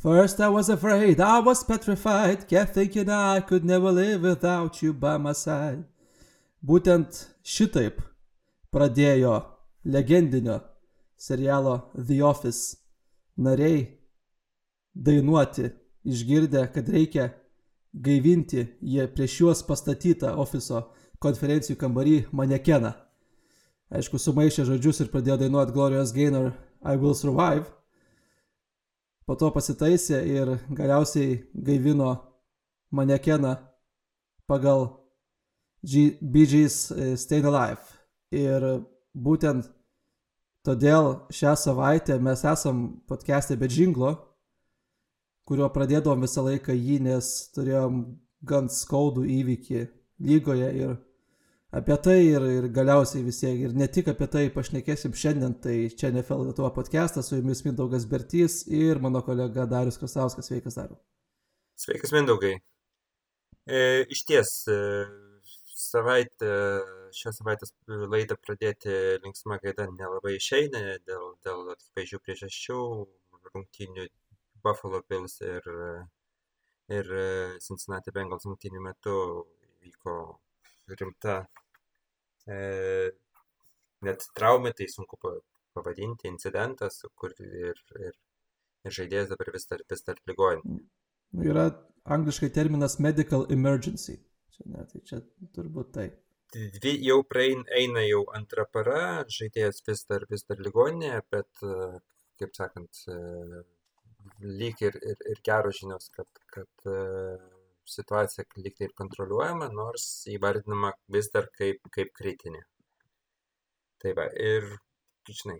First I was afraid, I was petrified, kept thinking I could never live without you by my side. Būtent šitaip pradėjo legendinio serialo The Office nariai dainuoti, išgirdę, kad reikia gaivinti jie prieš juos pastatytą ofiso konferencijų kambarį manekeną. Aišku, sumaišė žodžius ir pradėjo dainuoti Glorious Gaynor I Will Survive. Po to pasitaisė ir galiausiai gaivino manekeną pagal Bee Gees Staying Alive. Ir būtent todėl šią savaitę mes esam podcast'e be džinglo, kurio pradėdavom visą laiką jį, nes turėjom gan skaudų įvykį lygoje ir apie tai ir, ir galiausiai vis tiek, ir ne tik apie tai pašnekėsim šiandien, tai čia NFL Lietuva podcastas, su jumis Mindaugas Bertys ir mano kolega Darius Krasauskas, sveikas Dariu. Sveikas Mindaugai. E, iš ties, e, savaitę, šios savaitės laidą pradėti linksma gaida nelabai išeina dėl, dėl akivaizdžių priežasčių, rungtynių Buffalo Bills ir, ir Cincinnati Bengals rungtynių metu vyko rimta e, net traumė, tai sunku pavadinti, incidentas, kur ir, ir, ir žaidėjas dabar vis dar, vis dar ligoninė. Yra angliškai terminas medical emergency. Čia, ne, tai čia turbūt tai. Dvi jau praeina, eina jau antrą parą, žaidėjas vis dar, vis dar ligoninėje, bet, kaip sakant, lyg ir, ir, ir geros žinios, kad, kad uh, situacija lyg tai ir kontroliuojama, nors įvardinama vis dar kaip, kaip kritinė. Tai va, ir, žinai.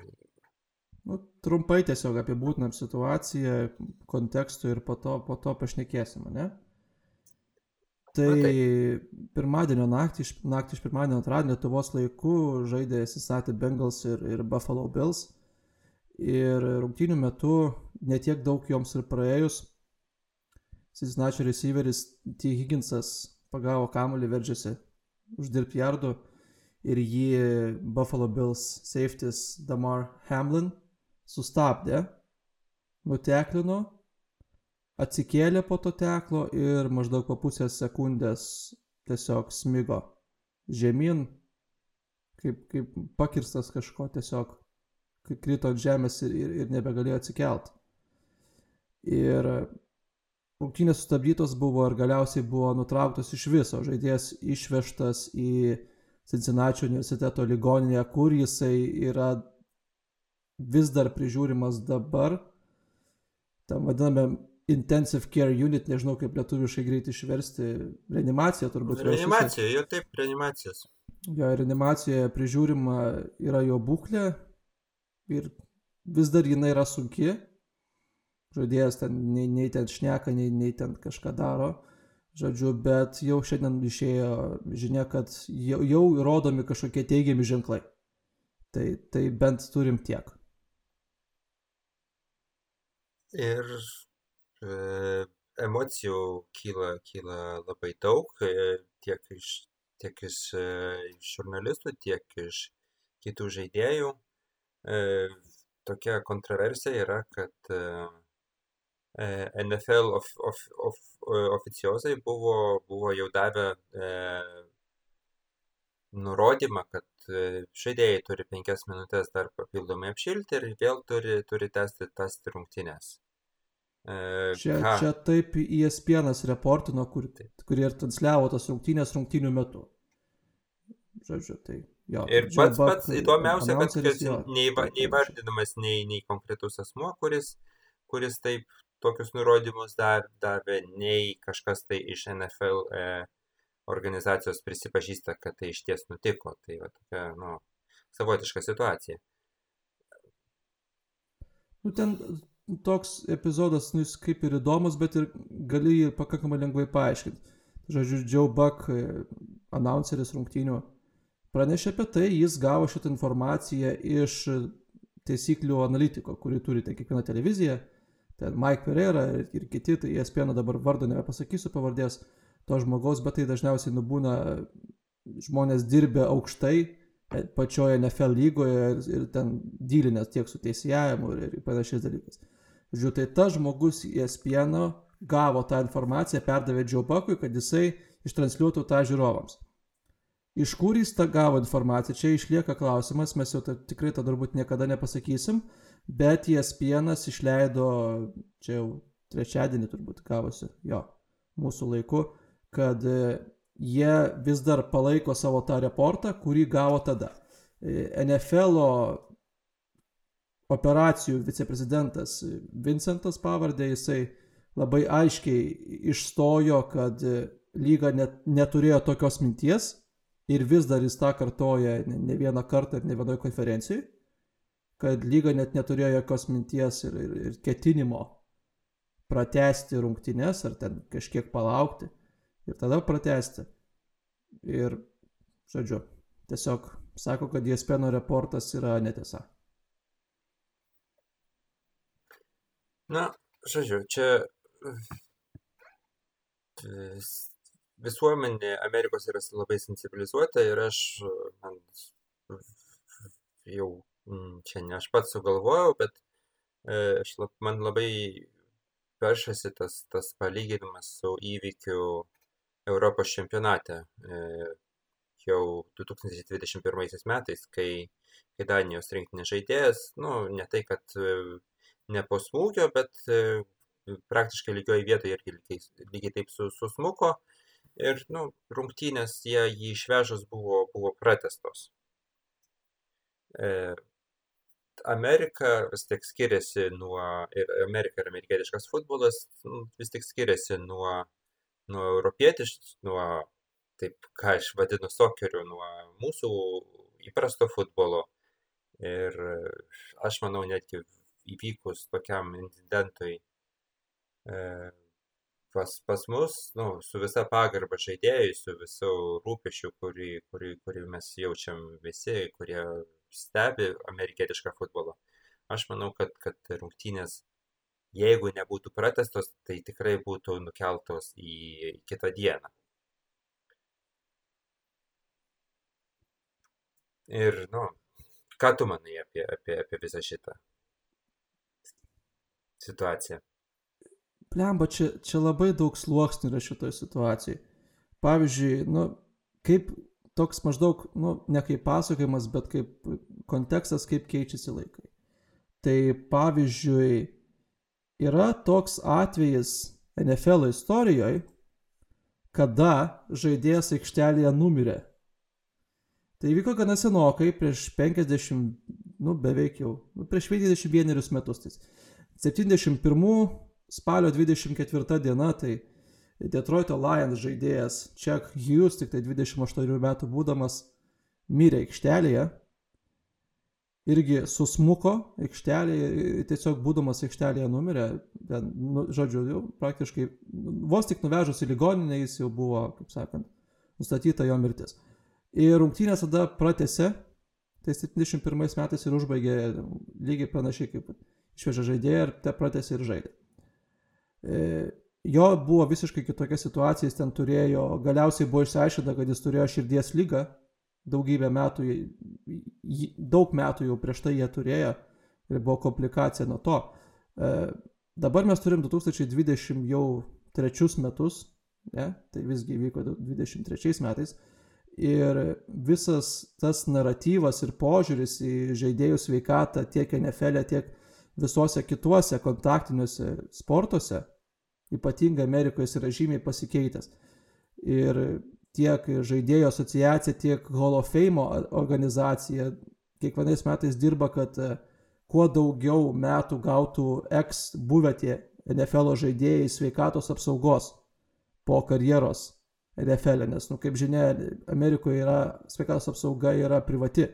Nu, trumpai tiesiog apibūtinam situaciją, kontekstų ir po to, po to pašnekėsim, ne? Tai, Na, tai pirmadienio naktį, naktį iš pirmadienio antradienio Lietuvos laiku žaidė Sisati Bengals ir, ir Buffalo Bills. Ir rungtynių metu netiek daug joms ir praėjus, Cincinnati receiveris T. Higginsas pagavo kamuolį, veržėsi uždirbti jardų ir jį Buffalo Bills safetis Damar Hamlin sustabdė, nuteklino, atsikėlė po to teklo ir maždaug po pusės sekundės tiesiog smigo žemyn, kaip, kaip pakirstas kažko tiesiog krito ant žemės ir, ir, ir nebegalėjo atsikelt. Ir rungtynės sustabdytos buvo ir galiausiai buvo nutrauktos iš viso. Žaidėjas išvežtas į Cincinnati universiteto ligoninę, kur jisai yra vis dar prižiūrimas dabar. Tam vadiname intensive care unit, nežinau kaip lietuviškai greit išversti, reanimacija turbūt. Reanimacija, jo taip, reanimacijos. Jo, reanimacijoje prižiūrima yra jo būklė, ir vis dar jinai yra sunki. Žaidėjas ten nei, nei ten šneka, nei, nei ten kažką daro. Žodžiu, bet jau šiandien išėjo žinia, kad jau, jau rodomi kažkokie teigiami ženklai. Tai, tai bent turim tiek. Ir e, emocijų kyla, kyla labai daug, e, tiek iš, tiek iš, e, iš žurnalistų, tiek iš kitų žaidėjų. E, tokia kontroversija yra, kad e, NFL of, of, of, oficiozai buvo, buvo jau davę e, nurodymą, kad žaidėjai turi penkias minutės dar papildomai apšilti ir vėl turi, turi tęsti tas rungtynės. Čia, ką? čia taip ESPN reportino, kur, kurie ir transliavo tas rungtynės rungtynių metu. Žodžiu, tai Jo, ir pats, pats įdomiausia, kad, kad neįva, neįvardinamas nei, nei konkretus asmuo, kuris, kuris taip tokius nurodymus davė, nei kažkas tai iš NFL e, organizacijos prisipažįsta, kad tai iš ties nutiko. Tai va tokia, nu, savotiška situacija. Nu, ten toks epizodas, nu, jis kaip ir įdomus, bet ir gali jį pakankamai lengvai paaiškinti. Žodžiu, Joe Buck, e, announceris rungtynių pranešė apie tai, jis gavo šitą informaciją iš taisyklių analitiko, kurį turite kiekviena televizija, ten Mike Pereira ir, kiti, tai ESPN dabar vardo nebepasakysiu pavardės to žmogaus, bet tai dažniausiai nubūna žmonės dirbę aukštai e, pačioje NFL lygoje ir, ir ten dylinės tiek su teisėjavimu ir, ir panašiais dalykais. Žiūrėjau, tai tas žmogus ESPN gavo tą informaciją, perdavė Buckui, kad jisai ištransliuotų tą žiūrovams. Iš kur jis tą gavo informaciją, čia išlieka klausimas, mes jau ta, tikrai tą turbūt niekada nepasakysim, bet ESPN išleido, čia jau trečiadienį turbūt gavosi, jo, mūsų laiku, kad e, jie vis dar palaiko savo tą reportą, kurį gavo tada. E, NFL operacijų viceprezidentas Vincentas pavardė, jisai labai aiškiai išstojo, kad lyga net, neturėjo tokios minties ir vis dar jis tą kartoja ne, ne vieną kartą ir ne vienoje konferencijoje, kad lyga net neturėjo jokios minties ir, ir, ir ketinimo pratesti rungtynes ar ten kažkiek palaukti ir tada pratesti. Ir, žodžiu, tiesiog sako, kad ESPN reportas yra netiesa. Na, žodžiu, čia visuomenė Amerikos yra labai sensibilizuota ir aš man, jau čia ne aš pats sugalvojau, bet e, aš, man labai peršasi tas, tas palyginimas su įvykiu Europos čempionate e, jau 2021 metais, kai, kai Danijos rinktinė žaidėjas, nu, ne tai, kad e, ne po smūgio, bet praktiškai lygioje vietoje irgi lygiai, lygiai taip susmuko. Ir, nu, rungtynės jie jį išvežus buvo, buvo pratestos. E, Amerika vis tik skiriasi nuo, ir Amerika ir amerikietiškas futbolas nu, vis tik skiriasi nuo, nuo europietiškos, nuo, taip ką aš vadinu sokeriu, nuo mūsų įprasto futbolo. Ir aš manau, netgi įvykus tokiam incidentui E, pas, pas mus, nu, su visa pagarba žaidėjai, su visų rūpešiu, kurį, kurį, kurį mes jaučiam visi, kurie stebi amerikietišką futbolą. Aš manau, kad, kad rungtynės, jeigu nebūtų pratestos, tai tikrai būtų nukeltos į kitą dieną. Ir, nu, ką tu manai apie, apie, apie visą šitą situaciją? Plemba, čia, čia labai daug sluoksnių yra šitoje situacijoje. Pavyzdžiui, nu, kaip toks maždaug, nu, ne kaip pasakojimas, bet kaip kontekstas, kaip keičiasi laikai. Tai pavyzdžiui, yra toks atvejis NFL istorijoje, kada žaidėjas aikštelėje numirė. Tai vyko gana senokai, prieš 50, nu beveik jau, nu, prieš 51 metus. Tai 71 spalio 24 diena, tai Detroito Lions žaidėjas Chuck Hughes, tik tai 28 metų būdamas, mirė aikštelėje. Irgi susmuko aikštelėje, tiesiog būdamas aikštelėje numirė, ten, nu, žodžiu, jau praktiškai vos tik nuvežus į ligoninę jis jau buvo, kaip sakant, nustatyta jo mirtis. Ir rungtynės tada pratėse, tai 71 metais ir užbaigė lygiai panašiai kaip išvežė žaidėją ir te pratėsi ir žaidė. E, jo buvo visiškai kitokia situacija, jis ten turėjo, galiausiai buvo išsiaiškinta, kad jis turėjo širdies lygą, daugybę metų, daug metų jau prieš tai jie turėjo ir buvo komplikacija nuo to. E, dabar mes turim 2020 jau trečius metus, ne, tai visgi vyko 23 metais. Ir visas tas naratyvas ir požiūris į žaidėjų sveikatą tiek NFL, e, tiek visuose kituose kontaktiniuose sportuose, ypatingai Amerikoje jis yra žymiai pasikeitęs. Ir tiek žaidėjų asociacija, tiek Hall of Fame organizacija kiekvienais metais dirba, kad e, kuo daugiau metų gautų ex buvę tie NFL žaidėjai sveikatos apsaugos po karjeros NFL, nes, nu, kaip žinia, Amerikoje yra sveikatos apsauga yra privati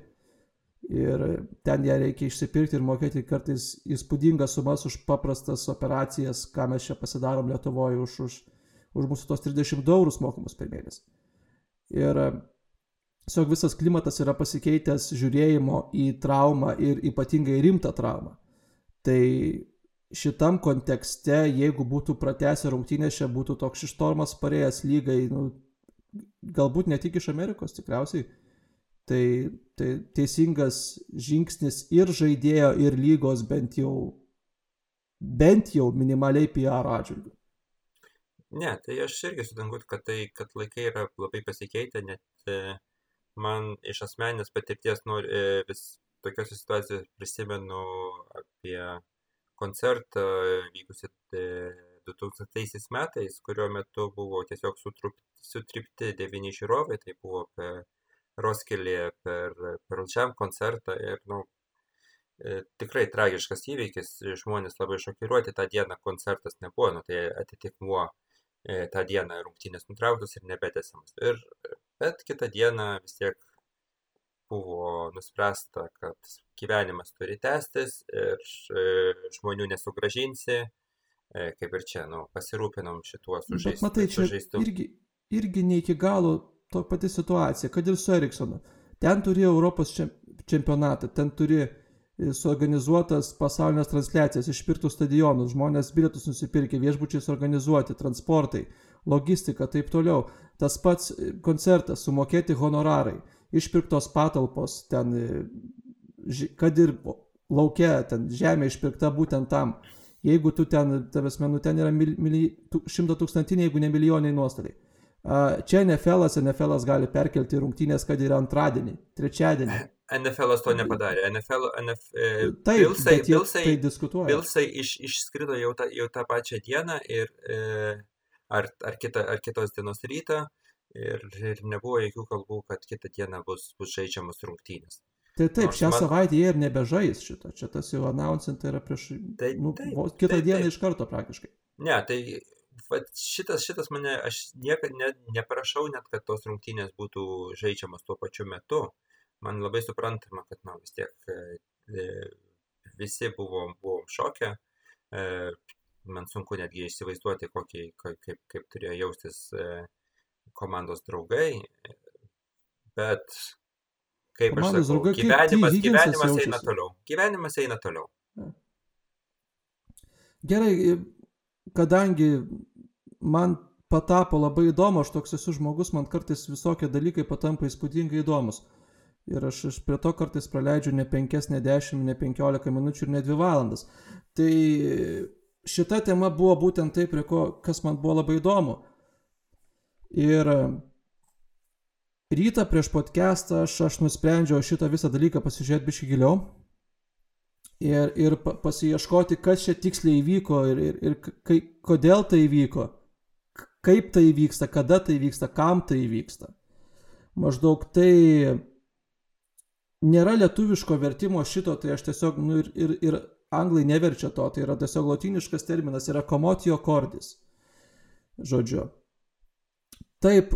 ir ten ją reikia išsipirkti ir mokėti kartais įspūdingas sumas už paprastas operacijas, ką mes čia pasidarom Lietuvoje už, už, už mūsų tos 32 eurus mokamus per mėnesį. Ir tiesiog visas klimatas yra pasikeitęs žiūrėjimo į traumą ir ypatingai rimtą traumą. Tai šitam kontekste, jeigu būtų pratęsę rungtynės, čia būtų toks ištormas parėjęs lygai, nu, galbūt ne tik iš Amerikos, tikriausiai Tai, tai teisingas žingsnis ir žaidėjo, ir lygos bent jau bent jau minimaliai PR atžvilgiu. Ne, tai aš irgi sutinku, kad, tai, kad laikai yra labai pasikeitę, net e, man iš asmeninės patirties nori, e, vis tokios situacijos prisimenu apie koncertą vykusi 2000 metais, kurio metu buvo tiesiog sutrup, sutripti devyni žiūrovai, tai buvo per Roskilėje per Pearl Jam koncertą ir, nu, e, tikrai tragiškas įvykis, žmonės labai šokiruoti, tą dieną koncertas nebuvo, nu, tai atitikmuo e, tą dieną rungtynės nutrauktos ir nebetesiamas. Ir, bet kitą dieną vis tiek buvo nuspręsta, kad gyvenimas turi tęstis ir e, žmonių nesugražinsi, kaip ir čia, nu, pasirūpinom šituo sužeistu. Bet matai, čia irgi, irgi ne iki galo to pati situacija, kad ir su Eriksonu. Ten turi Europos čempionatą, ten turi e, suorganizuotas pasaulinės transliacijas, išpirktų stadionus, žmonės bilietus nusipirkė, viešbučiai suorganizuoti, transportai, logistika, taip toliau. Tas pats e, koncertas, sumokėti honorarai, išpirktos patalpos, ten, e, kad ir laukia, ten žemė išpirkta būtent tam. Jeigu tu ten, tavęs menų, ten yra mil, mil, šimto tūkstantiniai, jeigu ne milijonai nuostoliai. Čia NFL'as, NFL'as gali perkelti rungtynės, kad yra antradienį, trečiadienį. NFL'as to nepadarė. NFL, NF, e, Taip, Bilsai, Bilsai, tai diskutuoja. Bilsai iš, išskrido jau, ta, jau tą pačią dieną ir e, ar, ar, kita, ar kitos dienos rytą ir, ir nebuvo jokių kalbų, kad kitą dieną bus, bus žaidžiamas rungtynės. Tai taip, Nors šią man... savaitę jie ir nebežais šito, čia tas jau announcing tai yra prieš, tai, nu, taip, kitą taip, dieną taip. iš karto praktiškai. Ne, tai vat šitas, šitas mane, aš niekad ne, neprašau net, kad tos rungtynės būtų žaidžiamas tuo pačiu metu. Man labai suprantama, kad na, vis tiek e, e, visi buvom, buvom šokę. E, man sunku netgi įsivaizduoti, kokį, kaip, kaip turėjo jaustis e, komandos draugai. Bet kaip komandos aš sakau, draugai, gyvenimas, gyvenimas eina toliau. Gyvenimas eina toliau. Gerai, kadangi man patapo labai įdomu, aš toks esu žmogus, man kartais visokie dalykai patampa įspūdingai įdomus. Ir aš, aš prie to kartais praleidžiu ne 5, ne 10, ne 15 minučių ir ne 2 valandas. Tai šita tema buvo būtent tai, prie ko, kas man buvo labai įdomu. Ir rytą prieš podcastą aš, aš nusprendžiau šitą visą dalyką pasižiūrėti biškai giliau ir, ir pasieškoti, kas čia tiksliai įvyko ir, ir, ir kai, kodėl tai įvyko, kaip tai vyksta, kada tai vyksta, kam tai vyksta. Maždaug tai nėra lietuviško vertimo šito, tai aš tiesiog, nu ir, ir, ir anglai neverčia to, tai yra tiesiog latiniškas terminas, yra komotio cordis. Žodžiu. Taip,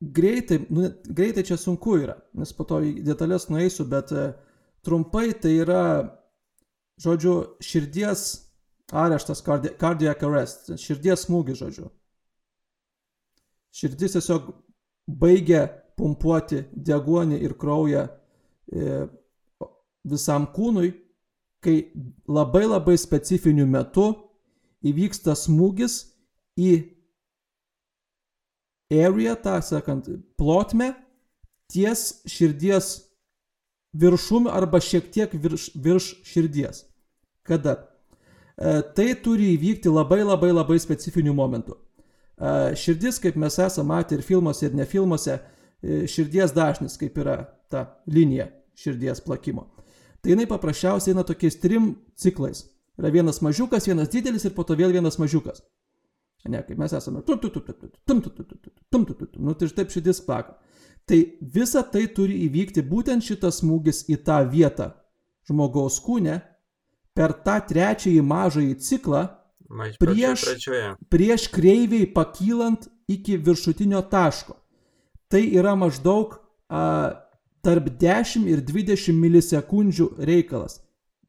greitai, nu, greitai čia sunku yra, nes po to į detalės nueisiu, bet uh, Trumpai tai yra, žodžiu, širdies areštas, cardiac arrest, širdies smūgis, žodžiu. Širdis tiesiog baigia pumpuoti deguonį ir kraują e, visam kūnui, kai labai labai specifiniu metu įvyksta smūgis į area, tą sakant, plotmę ties širdies viršum arba šiek tiek virš, virš širdies. Kada? E, tai turi įvykti labai labai labai specifiniu momentu. E, širdis, kaip mes esame matę ir filmuose, ir ne filmuose, e, širdies dažnis, kaip yra ta linija širdies plakimo. Tai jinai paprasčiausiai eina tokiais trim ciklais. Yra vienas mažiukas, vienas didelis ir po to vėl vienas mažiukas. Ne, kaip mes esame. Nu, tai taip širdis plaka. Tai visa tai turi įvykti būtent šitas smūgis į tą vietą žmogaus kūne per tą trečiąjį mažąjį ciklą prieš, prieš kreiviai pakylant iki viršutinio taško. Tai yra maždaug a, tarp 10 ir 20 milisekundžių reikalas.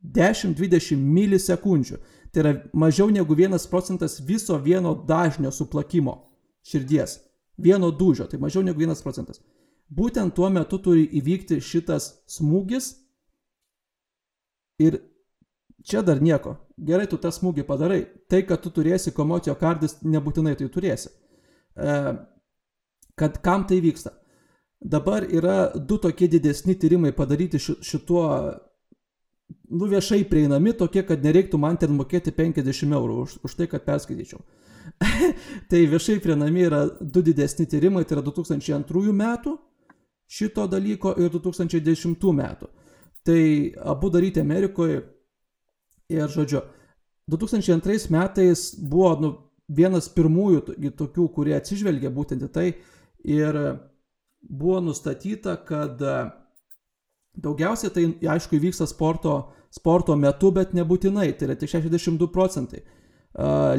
10-20 milisekundžių. Tai yra mažiau negu 1 procentas viso vieno dažnio suplakimo širdies. Vieno dūžio, tai mažiau negu 1 procentas būtent tuo metu turi įvykti šitas smūgis ir čia dar nieko. Gerai, tu tą smūgį padarai. Tai, kad tu turėsi komotijo kardis, nebūtinai tai turėsi. E, kad kam tai vyksta? Dabar yra du tokie didesni tyrimai padaryti šituo nu, viešai prieinami tokie, kad nereiktų man ten mokėti 50 eurų už, už tai, kad perskaityčiau. tai viešai prieinami yra du didesni tyrimai, tai yra 2002 metų šito dalyko ir 2010 metų. Tai abu daryti Amerikoje ir, žodžiu, 2002 metais buvo nu, vienas pirmųjų tokių, kurie atsižvelgia būtent į tai ir buvo nustatyta, kad daugiausiai tai aišku įvyksta sporto, sporto metu, bet nebūtinai, tai yra tik 62 procentai.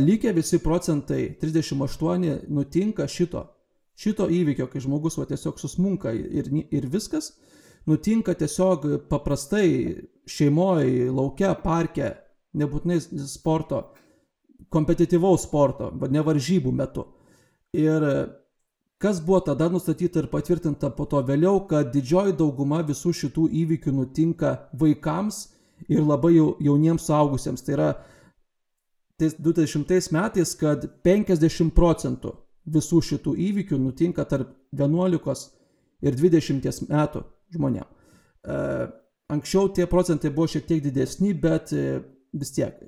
Lygiai visi procentai, 38 nutinka šito, šito įvykio, kai žmogus va, tiesiog susmunka ir, ir viskas, nutinka tiesiog paprastai šeimoje, laukia, parke, nebūtinai sporto, kompetityvaus sporto, ne varžybų metu. Ir kas buvo tada nustatyta ir patvirtinta po to vėliau, kad didžioji dauguma visų šitų įvykių nutinka vaikams ir labai jauniems suaugusiems. Tai yra 20 metais, kad 50 procentų visų šitų įvykių nutinka tarp 11 ir 20 metų žmonėm. E, anksčiau tie procentai buvo šiek tiek didesni, bet e, vis tiek.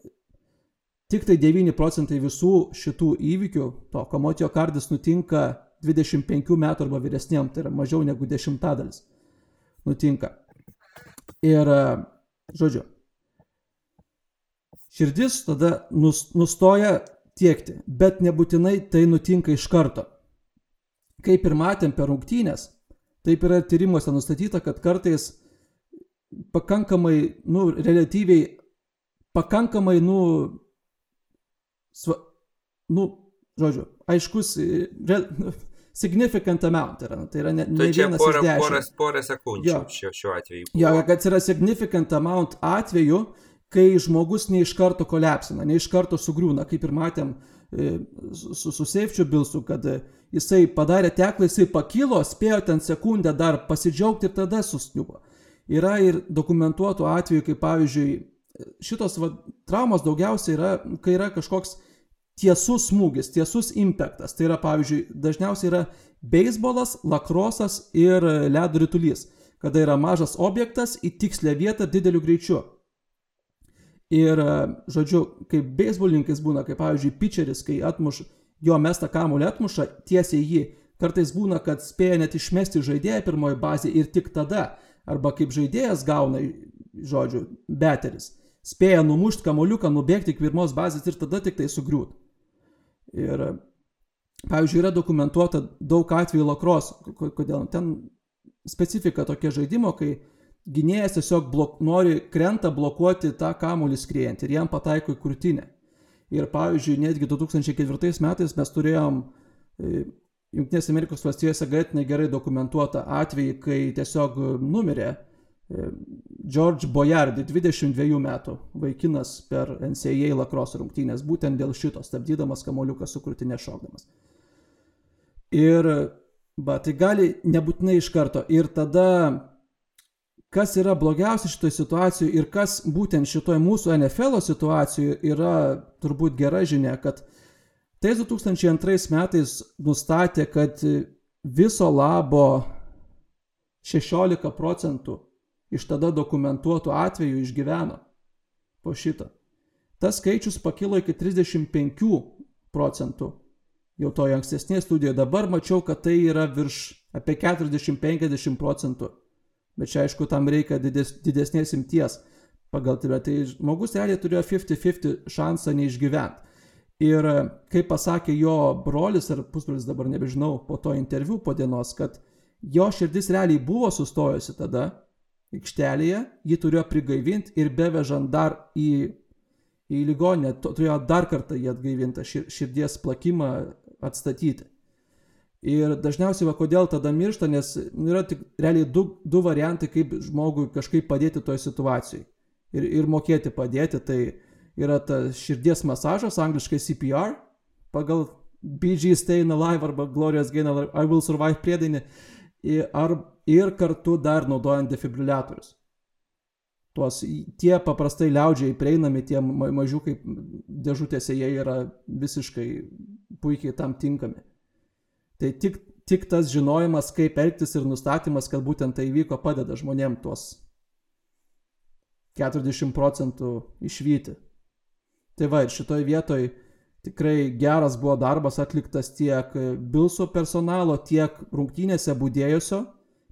Tik tai 9 procentai visų šitų įvykių, to komotijo kardis nutinka 25 metų arba vyresniem, tai yra mažiau negu dešimtadalis nutinka. Ir, e, žodžiu, širdis tada nustoja tiekti, bet nebūtinai tai nutinka iš karto. Kaip ir matėm per rungtynės, taip yra tyrimuose nustatyta, kad kartais pakankamai, nu, relatyviai, pakankamai, nu, sva, nu, žodžiu, aiškus, re, significant amount yra, tai yra ne, ne tai vienas porą, iš dešimt. Porą, sekundžių jo. šiuo, šiuo atveju. Buvo. Jo, kad yra significant amount atveju, kai žmogus ne iš karto kolapsina, ne iš karto sugriūna, kaip ir matėm e, su, su Seifčiu Bilsu, kad e, jisai padarė teklą, jisai pakilo, spėjo ten sekundę dar pasidžiaugti ir tada susniuvo. Yra ir dokumentuotų atvejų, kai pavyzdžiui, šitos va, traumos daugiausiai yra, kai yra kažkoks tiesus smūgis, tiesus impactas. Tai yra, pavyzdžiui, dažniausiai yra beisbolas, lakrosas ir ledo rytulys, kada yra mažas objektas į tikslę vietą dideliu greičiu. Ir, žodžiu, kaip beisbolininkais būna, kaip pavyzdžiui, pitcheris, kai atmuš, jo mestą kamuolį atmuša tiesiai jį, kartais būna, kad spėja net išmesti žaidėją pirmoji bazė ir tik tada, arba kaip žaidėjas gauna, žodžiu, beteris, spėja numušti kamuoliuką, nubėgti iki pirmos bazės ir tada tik tai sugriūt. Ir, pavyzdžiui, yra dokumentuota daug atvejų lakros, kodėl ten specifika tokia žaidimo, kai gynėjas tiesiog blok, nori krenta blokuoti tą kamuolį skriejant ir jam pataiko į krūtinę. Ir pavyzdžiui, netgi 2004 metais mes turėjom e, Junktinės Amerikos valstijose ganėtinai gerai dokumentuotą atvejį, kai tiesiog numirė e, George Boyardi, 22 metų vaikinas per NCAA lakros rungtynės, būtent dėl šito, stabdydamas kamoliuką su krūtinė šokdamas. Ir, va, tai gali nebūtinai iš karto. Ir tada kas yra blogiausia šitoje situacijoje ir kas būtent šitoje mūsų NFL situacijoje yra turbūt gera žinia, kad tais 2002 metais nustatė, kad viso labo 16 procentų iš tada dokumentuotų atvejų išgyveno po šito. Tas skaičius pakilo iki 35 procentų jau toje ankstesnėje studijoje. Dabar mačiau, kad tai yra virš apie 40-50 procentų bet čia aišku tam reikia dides, didesnės imties pagal tai, tai žmogus realiai turėjo 50-50 šansą neišgyventi. Ir kaip pasakė jo brolis ar pusbrolis, dabar nebežinau, po to interviu po dienos, kad jo širdis realiai buvo sustojusi tada aikštelėje, jį turėjo prigaivinti ir bevežant dar į, į ligoninę, turėjo dar kartą jį atgaivinti, širdies plakimą atstatyti. Ir dažniausiai, va, kodėl tada miršta, nes yra tik realiai du, du variantai, kaip žmogui kažkaip padėti toje situacijoje. Ir, ir mokėti padėti, tai yra ta širdies masažas, angliškai CPR, pagal BG Staying Alive arba Glorious Gain I Will Survive priedainį, ar, ir kartu dar naudojant defibriliatorius. Tuos, tie paprastai liaudžiai prieinami, tie mažiukai dėžutėse, jie yra visiškai puikiai tam tinkami. Tai tik, tik tas žinojimas, kaip elgtis ir nustatymas, kad būtent tai įvyko, padeda žmonėm tuos 40 procentų išvykti. Tai va, ir šitoj vietoj tikrai geras buvo darbas atliktas tiek Bilso personalo, tiek rungtynėse būdėjusio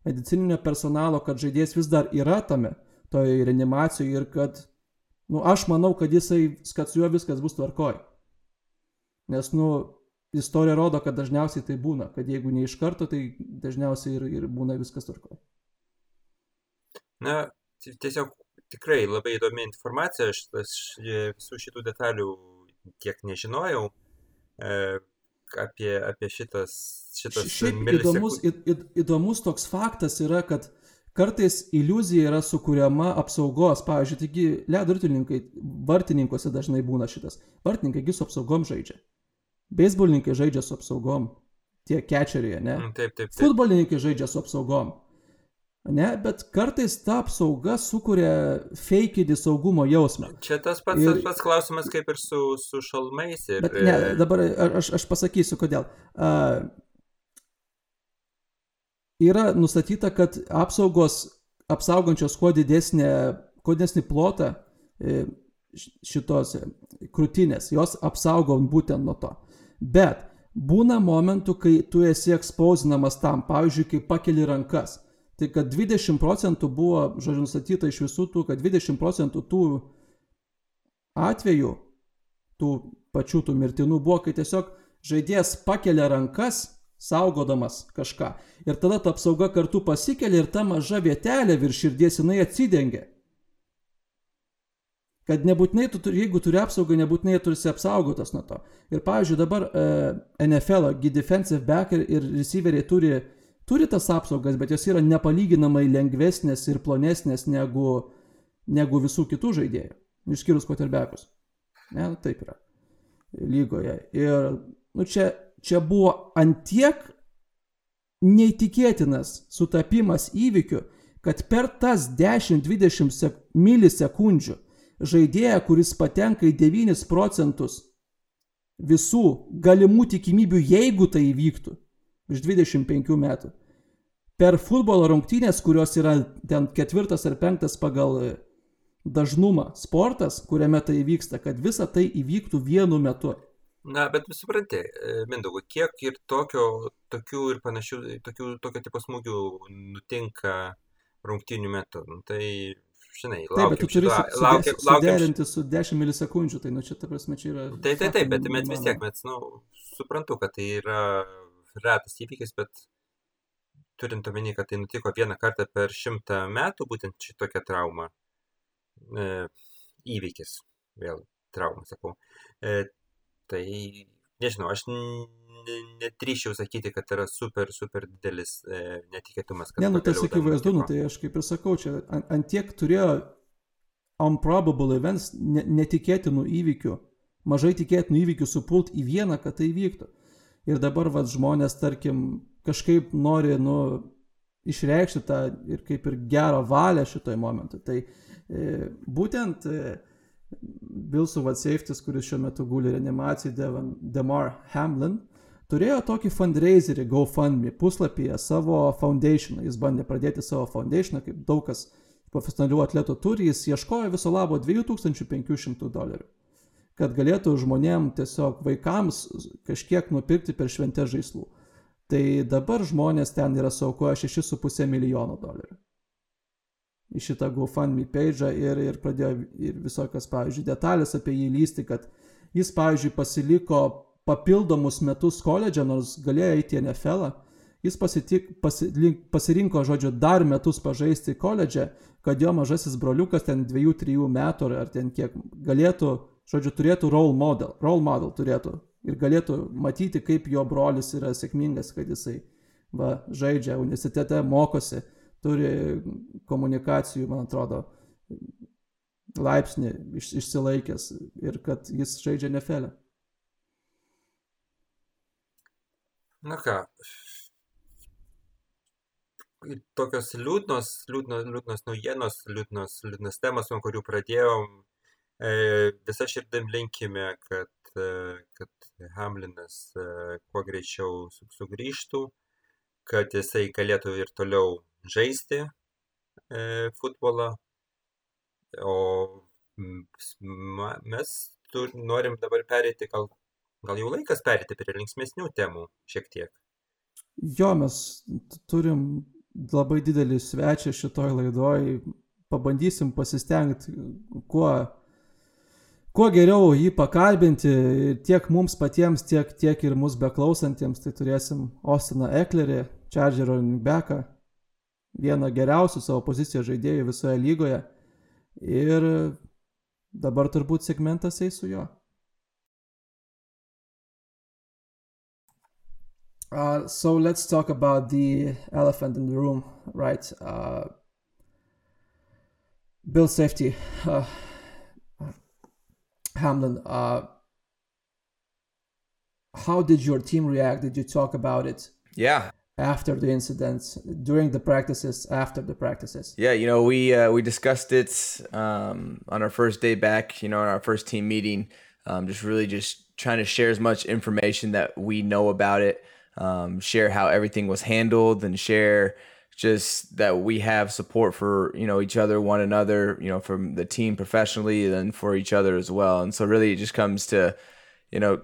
medicininio personalo, kad žaidėjas vis dar yra tame, toj reanimacijoje ir kad, nu, aš manau, kad jisai, kad su juo viskas bus tvarkoj. Nes, nu, istorija rodo, kad dažniausiai tai būna, kad jeigu ne iš karto, tai dažniausiai ir, ir būna viskas tvarkoj. Na, tiesiog tikrai labai įdomi informacija, aš, aš visų šitų detalių tiek nežinojau e, apie, apie šitas, šitas Šiaip įdomus, į, į, įdomus toks faktas yra, kad kartais iliuzija yra sukūriama apsaugos. Pavyzdžiui, taigi ledo ritulininkai, vartininkuose dažnai būna šitas. Vartininkai su apsaugom žaidžia. Beisbolininkai žaidžia su apsaugom. Tie kečeriai, ne? Mm, taip, taip, taip. Futbolininkai žaidžia su apsaugom. Ne, bet kartais ta apsauga sukuria fakeidį saugumo jausmą. Čia tas pats, ir, pats klausimas kaip ir su, su šalmais. Ir... Bet ne, dabar aš, aš pasakysiu, kodėl. Uh, yra nustatyta, kad apsaugos apsaugančios kuo didesnė, kuo didesnį plotą e, šitos krūtinės, jos apsaugo būtent nuo to. Bet būna momentų, kai tu esi ekspausinamas tam, pavyzdžiui, kai pakeli rankas tai kad 20 procentų buvo, žodžiu, nustatyta iš visų tų, kad 20 procentų tų atvejų, tų pačių tų mirtinų buvo, kai tiesiog žaidėjas pakelia rankas, saugodamas kažką. Ir tada ta apsauga kartu pasikelia ir ta maža vietelė virš širdies jinai atsidengia. Kad nebūtinai, tu, jeigu turi apsaugą, nebūtinai turi apsaugotas nuo to. Ir pavyzdžiui, dabar e, NFL, defensive back ir, ir receiveriai turi turi tas apsaugas, bet jos yra nepalyginamai lengvesnės ir plonesnės negu, negu visų kitų žaidėjų, išskyrus quarterbackus. Ne, nu, taip yra lygoje. Ir nu, čia, čia buvo antiek neįtikėtinas sutapimas įvykių, kad per tas 10-20 milisekundžių žaidėją, kuris patenka į 9 procentus visų galimų tikimybių, jeigu tai įvyktų, iš 25 metų. Per futbolo rungtynės, kurios yra ten ketvirtas ar penktas pagal e, dažnumą sportas, kuriame tai vyksta, kad visa tai įvyktų vienu metu. Na, bet supranti, e, Mindaugo, kiek ir tokio, tokių ir panašių, tokių, tokio tipo smūgių nutinka rungtynių metu. Nu, tai, žinai, laukiam taip, bet tu turi šito, laukiam, suderinti su 10 milisekundžių, tai nu čia, ta prasme, čia yra... Taip, taip, taip, bet mes vis tiek, mes, nu, suprantu, kad tai yra retas įvykis, bet turint omeny, kad tai nutiko vieną kartą per šimtą metų, būtent šitokia trauma, e, įvykis, vėl trauma, sakau, e, tai nežinau, aš netryšiau sakyti, kad yra super, super didelis e, netikėtumas. Ne, nu tas akivaizdu, nu tai aš kaip ir sakau, čia ant, ant tiek turėjo improbable events, netikėtinų įvykių, mažai tikėtinų įvykių supult į vieną, kad tai vyktų ir dabar vat, žmonės, tarkim, kažkaip nori, nu, išreikšti tą ir kaip ir gerą valią šitoj momentu. Tai e, būtent e, Bilsų Vatsafetis, kuris šiuo metu guli reanimacijai, Demar Hamlin, turėjo tokį fundraiserį GoFundMe puslapyje savo foundationą. Jis bandė pradėti savo foundationą, kaip daug kas profesionalių atletų turi, jis ieškojo viso labo 2500 dolerių kad galėtų žmonėm tiesiog vaikams kažkiek nupirkti per šventę žaislų. Tai dabar žmonės ten yra saukoja 6,5 milijono dolerių. Į šitą GoFundMe page ir, ir pradėjo ir visokios, pavyzdžiui, detalės apie jį lysti, kad jis, pavyzdžiui, pasiliko papildomus metus koledže, nors galėjo eiti į NFL, jis pasitik, pasilink, pasirinko, žodžiu, dar metus pažaisti koledže, kad jo mažasis broliukas ten 2-3 metų ar ten kiek galėtų žodžiu, turėtų role model, role model turėtų ir galėtų matyti, kaip jo brolis yra sėkmingas, kad jisai va, žaidžia universitete, mokosi, turi komunikacijų, man atrodo, laipsnį iš, išsilaikęs ir kad jis žaidžia nefelę. Na ką, tokios liūdnos, liūdnos, liūdnos naujienos, liūdnos, liūdnos temos, nuo kurių pradėjom, E, visa širdim linkime, kad, e, kad Hamlinas e, kuo greičiau sugrįžtų, kad jisai galėtų ir toliau žaisti futbolą. O mes tur, norim dabar perėti, gal, gal jau laikas perėti prie linksmėsnių temų šiek tiek. Jo, mes turim labai didelį svečią šitoj laidoj. Pabandysim pasistengti, kuo, kuo geriau jį pakalbinti tiek mums patiems, tiek, tiek ir mus beklausantiems. Tai turėsim Ostiną Eklerį, Chargerio Beką, vieną geriausių savo pozicijos žaidėjų visoje lygoje. Ir dabar turbūt segmentas eis su juo. Uh, so let's talk about the elephant in the room, right? Uh, bill safety. Uh, Hamlin, uh, how did your team react? Did you talk about it? Yeah. After the incidents, during the practices, after the practices. Yeah, you know, we uh, we discussed it um, on our first day back. You know, in our first team meeting, um, just really just trying to share as much information that we know about it um, share how everything was handled and share just that we have support for you know each other one another you know from the team professionally and for each other as well. And so really it just comes to you know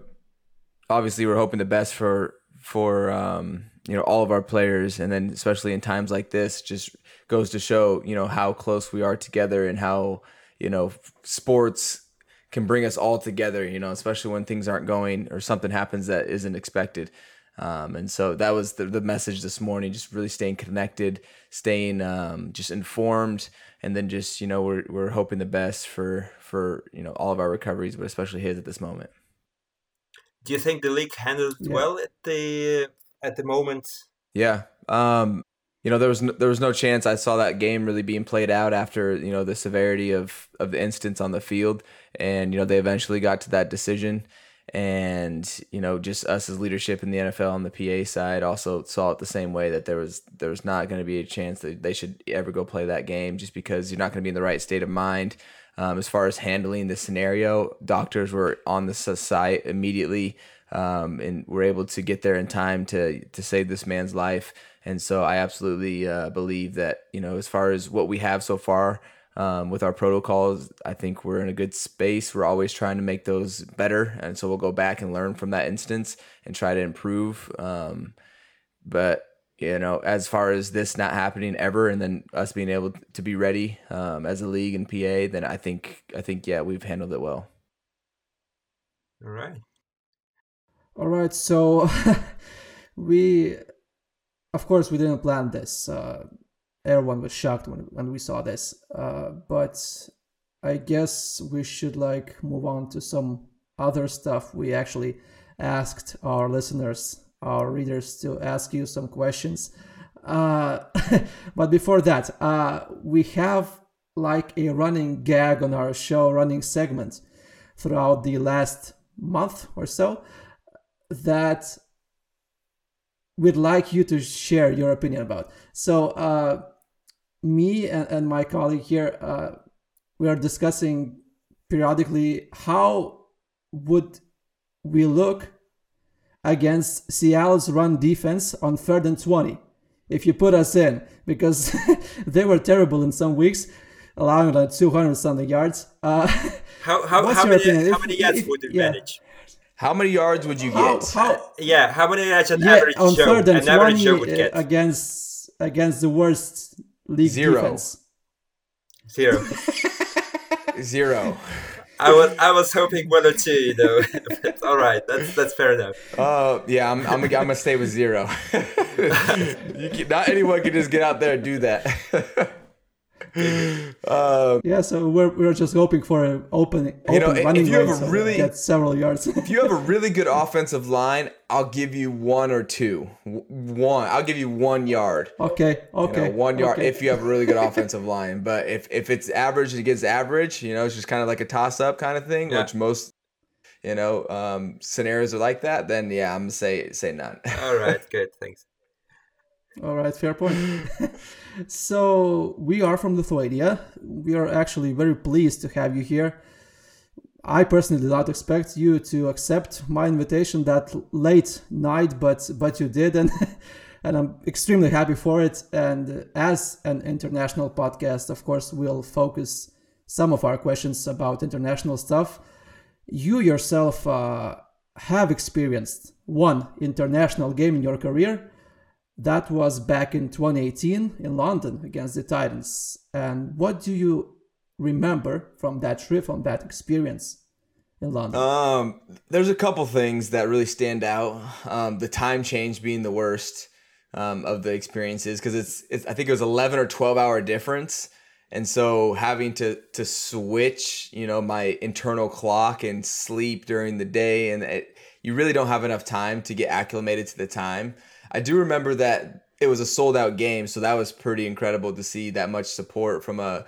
obviously we're hoping the best for for um, you know all of our players. And then especially in times like this just goes to show you know how close we are together and how you know sports can bring us all together you know especially when things aren't going or something happens that isn't expected um, and so that was the, the message this morning, just really staying connected, staying um, just informed, and then just, you know, we're, we're hoping the best for, for, you know, all of our recoveries, but especially his at this moment. Do you think the league handled yeah. well at the, at the moment? Yeah. Um, you know, there was no, there was no chance I saw that game really being played out after you know the severity of of the instance on the field, and you know they eventually got to that decision and you know just us as leadership in the NFL on the PA side also saw it the same way that there was there was not going to be a chance that they should ever go play that game just because you're not going to be in the right state of mind. Um, as far as handling the scenario doctors were on the site immediately um, and were able to get there in time to to save this man's life. And so I absolutely uh, believe that you know as far as what we have so far um, with our protocols. I think we're in a good space. We're always trying to make those better, and so we'll go back and learn from that instance and try to improve. Um, but you know, as far as this not happening ever, and then us being able to be ready um, as a league and PA, then I think I think yeah, we've handled it well. All right. All right. So we, of course, we didn't plan this. Uh, everyone was shocked when, when we saw this. Uh, but I guess we should like move on to some other stuff. We actually asked our listeners, our readers, to ask you some questions. Uh, but before that, uh, we have like a running gag on our show, running segment throughout the last month or so that we'd like you to share your opinion about. So, uh, me and, and my colleague here, uh, we are discussing periodically how would we look against Seattle's run defense on third and 20 if you put us in because they were terrible in some weeks, allowing like 200 something yards. Uh, how how, how many, how many yards if, would you yeah. manage? How many yards would you get? How, how, yeah, how many yards an yeah, average on show, third and 20 uh, against against the worst league Zero. defense? Zero. Zero. I was I was hoping one or two, you know. all right, that's that's fair enough. Uh, yeah, I'm I'm, I'm gonna stay with zero. can, not anyone can just get out there and do that. Uh, yeah, so we're, we're just hoping for an open, open you know, running if you have a so really get several yards. if you have a really good offensive line, I'll give you one or two. One, I'll give you one yard. Okay, okay, you know, one yard okay. if you have a really good offensive line. But if if it's average against average, you know, it's just kind of like a toss up kind of thing, yeah. which most you know um, scenarios are like that. Then yeah, I'm gonna say say none. All right, good, thanks. All right, fair point. So we are from Lithuania. We are actually very pleased to have you here. I personally did not expect you to accept my invitation that late night, but but you did, and and I'm extremely happy for it. And as an international podcast, of course, we'll focus some of our questions about international stuff. You yourself uh, have experienced one international game in your career. That was back in 2018 in London against the Titans. And what do you remember from that trip, from that experience in London? Um, there's a couple things that really stand out. Um, the time change being the worst um, of the experiences because it's, it's I think it was 11 or 12 hour difference and so having to to switch you know my internal clock and sleep during the day and it, you really don't have enough time to get acclimated to the time i do remember that it was a sold out game so that was pretty incredible to see that much support from a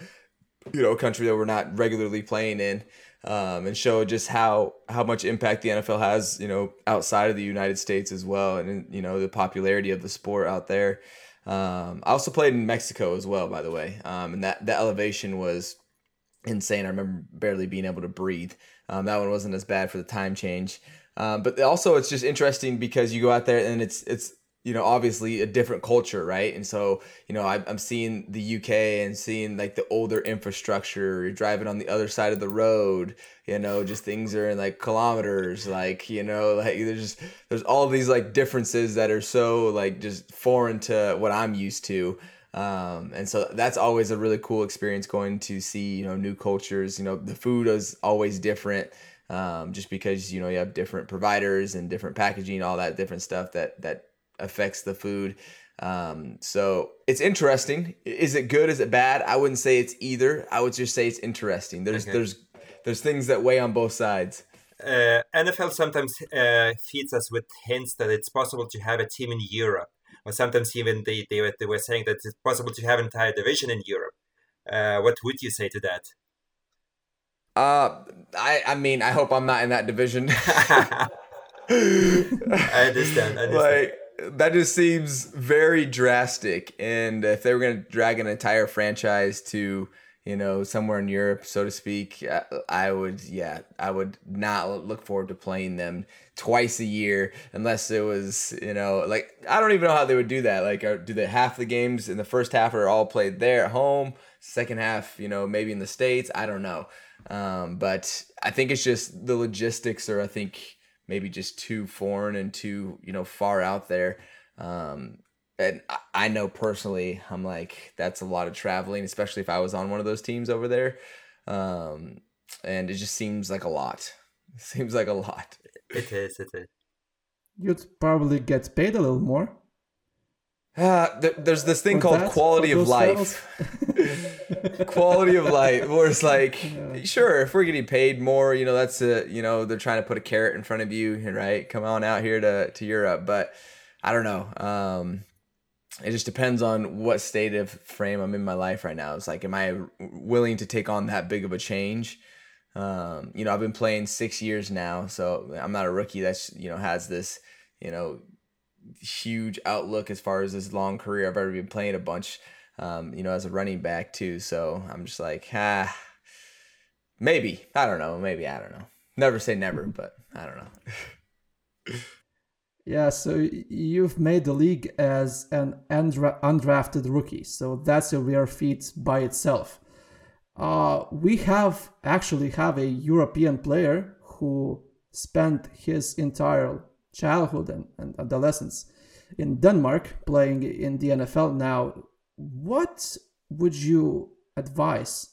you know country that we're not regularly playing in um, and show just how how much impact the NFL has, you know, outside of the United States as well, and you know the popularity of the sport out there. Um, I also played in Mexico as well, by the way, um, and that that elevation was insane. I remember barely being able to breathe. Um, that one wasn't as bad for the time change, um, but also it's just interesting because you go out there and it's it's you know obviously a different culture right? And so you know I, i'm seeing the uk and seeing like the older infrastructure you're driving on the other side of the road you know just things are in like kilometers like you know like there's just there's all these like differences that are so like just foreign to what i'm used to. Um, and so that's always a really cool experience going to see you know new cultures you know the food is always different um, just because you know you have different providers and different packaging all that different stuff that that affects the food. Um, so it's interesting. Is it good? Is it bad? I wouldn't say it's either. I would just say it's interesting. There's okay. there's there's things that weigh on both sides. Uh, NFL sometimes uh, feeds us with hints that it's possible to have a team in Europe, or sometimes even they, they, they were saying that it's possible to have an entire division in Europe. Uh, what would you say to that? Uh, I I mean, I hope I'm not in that division. I understand. I understand. Like that just seems very drastic. And if they were going to drag an entire franchise to, you know, somewhere in Europe, so to speak, I would, yeah, I would not look forward to playing them twice a year unless it was, you know, like I don't even know how they would do that. Like, do they half the games in the first half are all played there at home, second half, you know, maybe in the states? I don't know. Um, but I think it's just the logistics, or I think maybe just too foreign and too you know far out there um, and I know personally, I'm like, that's a lot of traveling, especially if I was on one of those teams over there. Um, and it just seems like a lot. It seems like a lot. It is. It is. You'd probably get paid a little more. Uh, th- there's this thing For called that? quality of life. quality of life, where it's like, yeah. sure, if we're getting paid more, you know, that's a, you know, they're trying to put a carrot in front of you, right? Come on out here to to Europe, but I don't know. Um, it just depends on what state of frame I'm in my life right now. It's like, am I willing to take on that big of a change? Um, you know, I've been playing six years now, so I'm not a rookie that's you know has this, you know, huge outlook as far as this long career. I've already been playing a bunch, um, you know, as a running back too. So I'm just like, ah, maybe. I don't know. Maybe I don't know. Never say never, but I don't know. yeah, so you've made the league as an undra- undrafted rookie, so that's a rare feat by itself. Uh, we have actually have a European player who spent his entire childhood and, and adolescence in Denmark playing in the NFL now. What would you advise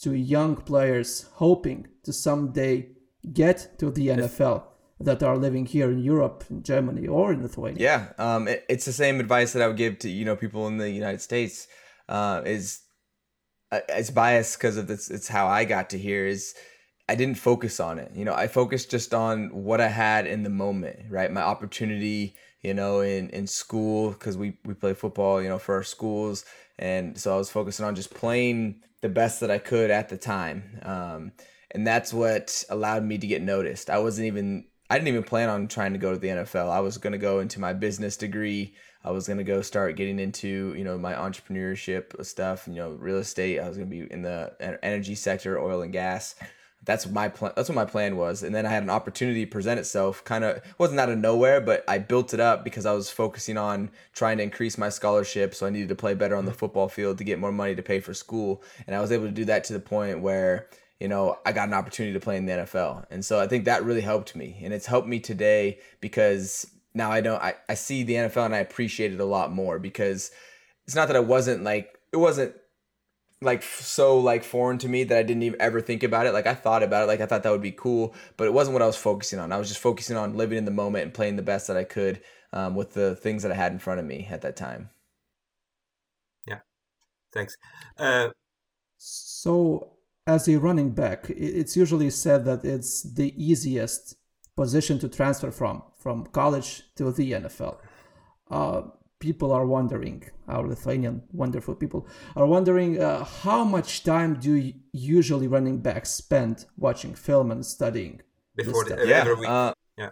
to young players hoping to someday get to the NFL that are living here in Europe, in Germany, or in Lithuania? Yeah, um, it, it's the same advice that I would give to you know people in the United States. Uh, is uh, it's biased because of this. It's how I got to here. Is I didn't focus on it. You know, I focused just on what I had in the moment, right? My opportunity, you know, in in school because we we play football, you know, for our schools, and so I was focusing on just playing the best that I could at the time, um, and that's what allowed me to get noticed. I wasn't even I didn't even plan on trying to go to the NFL. I was going to go into my business degree. I was going to go start getting into, you know, my entrepreneurship stuff, you know, real estate. I was going to be in the energy sector, oil and gas. That's my plan that's what my plan was. And then i had an opportunity present itself kind of wasn't out of nowhere but i built it up because i was focusing on trying to increase my scholarship so i needed to play better on the football field to get more money to pay for school. And i was able to do that to the point where you know i got an opportunity to play in the nfl and so i think that really helped me. And it's helped me today because now i know i, I see the nfl and i appreciate it a lot more because it's not that i wasn't like it wasn't like so like foreign to me that I didn't even ever think about it. Like I thought about it, like I thought that would be cool, but it wasn't what I was focusing on. I was just focusing on living in the moment and playing the best that I could um, with the things that I had in front of me at that time. Yeah, thanks. Uh, so as a running back, it's usually said that it's the easiest position to transfer from from college to the NFL. Uh, people are wondering, our Lithuanian wonderful people are wondering uh, how much time do usually running backs spend watching film and studying? Before the, yeah, uh, yeah,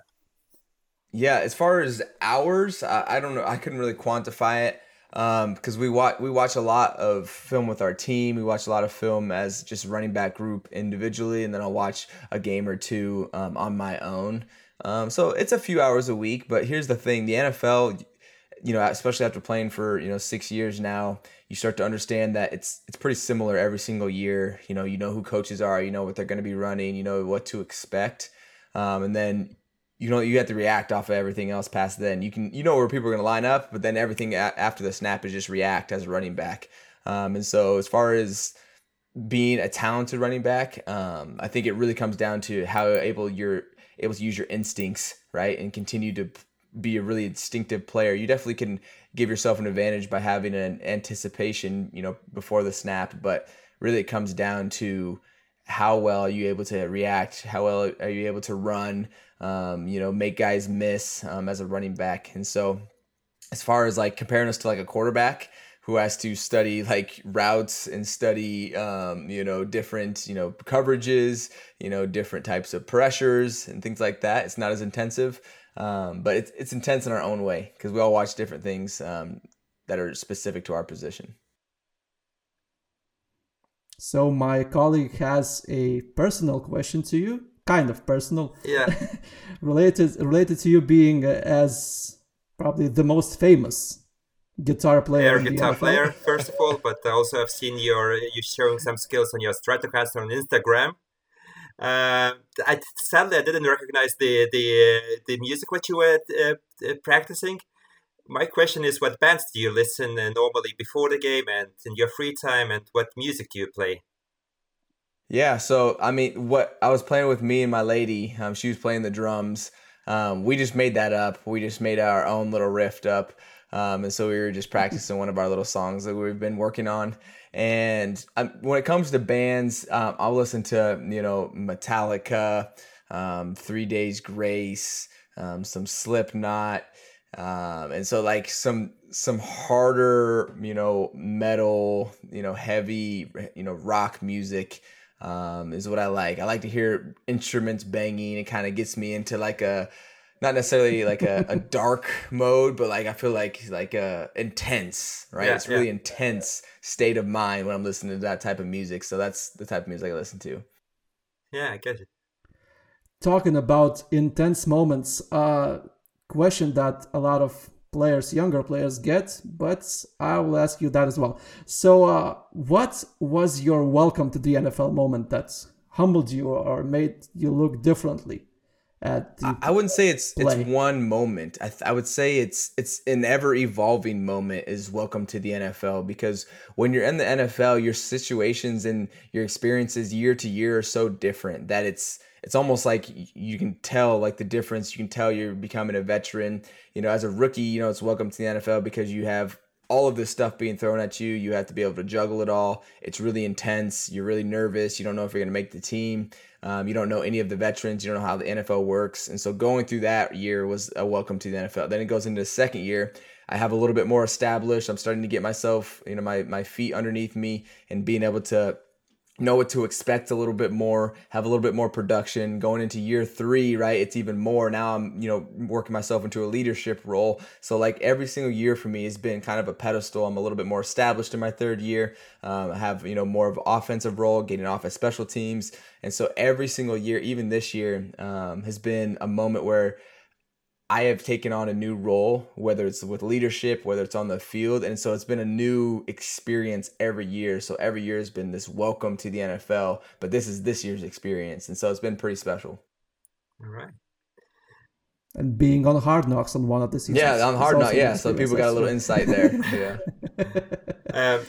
yeah. As far as hours, I, I don't know. I couldn't really quantify it because um, we watch we watch a lot of film with our team. We watch a lot of film as just running back group individually, and then I'll watch a game or two um, on my own. Um, so it's a few hours a week. But here's the thing: the NFL, you know, especially after playing for you know six years now, you start to understand that it's it's pretty similar every single year. You know, you know who coaches are, you know what they're going to be running, you know what to expect, um, and then you know you have to react off of everything else past then. You can you know where people are going to line up, but then everything a- after the snap is just react as a running back. Um, and so as far as being a talented running back, um, I think it really comes down to how able you're able to use your instincts, right, and continue to be a really instinctive player. You definitely can give yourself an advantage by having an anticipation, you know, before the snap, but really it comes down to how well are you able to react, how well are you able to run, um, you know, make guys miss um, as a running back. And so as far as like comparing us to like a quarterback, who has to study like routes and study um, you know different you know coverages you know different types of pressures and things like that it's not as intensive um, but it's it's intense in our own way because we all watch different things um, that are specific to our position. So my colleague has a personal question to you, kind of personal. Yeah. related related to you being uh, as probably the most famous guitar player. Yeah, guitar player first of all, but also I've seen your you showing some skills on your Stratocaster on Instagram. Uh, I sadly I didn't recognize the the uh, the music what you were uh, uh, practicing. My question is, what bands do you listen uh, normally before the game and in your free time, and what music do you play? Yeah, so I mean, what I was playing with me and my lady, um, she was playing the drums. Um, we just made that up. We just made our own little riff up. Um, and so we were just practicing one of our little songs that we've been working on. And um, when it comes to bands, um, I'll listen to you know Metallica, um, Three Days Grace, um, some Slipknot, um, and so like some some harder you know metal, you know heavy you know rock music. Um, is what I like. I like to hear instruments banging. It kind of gets me into like a not necessarily like a, a dark mode, but like I feel like like a intense, right? Yeah, it's really yeah. intense state of mind when I'm listening to that type of music. So that's the type of music I listen to. Yeah, I get it. Talking about intense moments, uh question that a lot of players, younger players get, but I will ask you that as well. So uh what was your welcome to the NFL moment that humbled you or made you look differently? At I wouldn't say it's play. it's one moment. I, th- I would say it's it's an ever evolving moment is welcome to the NFL because when you're in the NFL, your situations and your experiences year to year are so different that it's it's almost like you can tell like the difference. You can tell you're becoming a veteran. You know, as a rookie, you know it's welcome to the NFL because you have all of this stuff being thrown at you. You have to be able to juggle it all. It's really intense. You're really nervous. You don't know if you're going to make the team. Um, you don't know any of the veterans. You don't know how the NFL works. And so going through that year was a welcome to the NFL. Then it goes into the second year. I have a little bit more established. I'm starting to get myself, you know, my my feet underneath me and being able to know what to expect a little bit more, have a little bit more production. Going into year three, right? It's even more. Now I'm, you know, working myself into a leadership role. So like every single year for me has been kind of a pedestal. I'm a little bit more established in my third year. Um, I have, you know, more of offensive role, getting off at special teams. And so every single year, even this year, um, has been a moment where I have taken on a new role, whether it's with leadership, whether it's on the field. And so it's been a new experience every year. So every year has been this welcome to the NFL, but this is this year's experience. And so it's been pretty special. All right. And being on Hard Knocks on one of the seasons. Yeah, on Hard Knocks. Yeah. So people got a little insight there. yeah. um,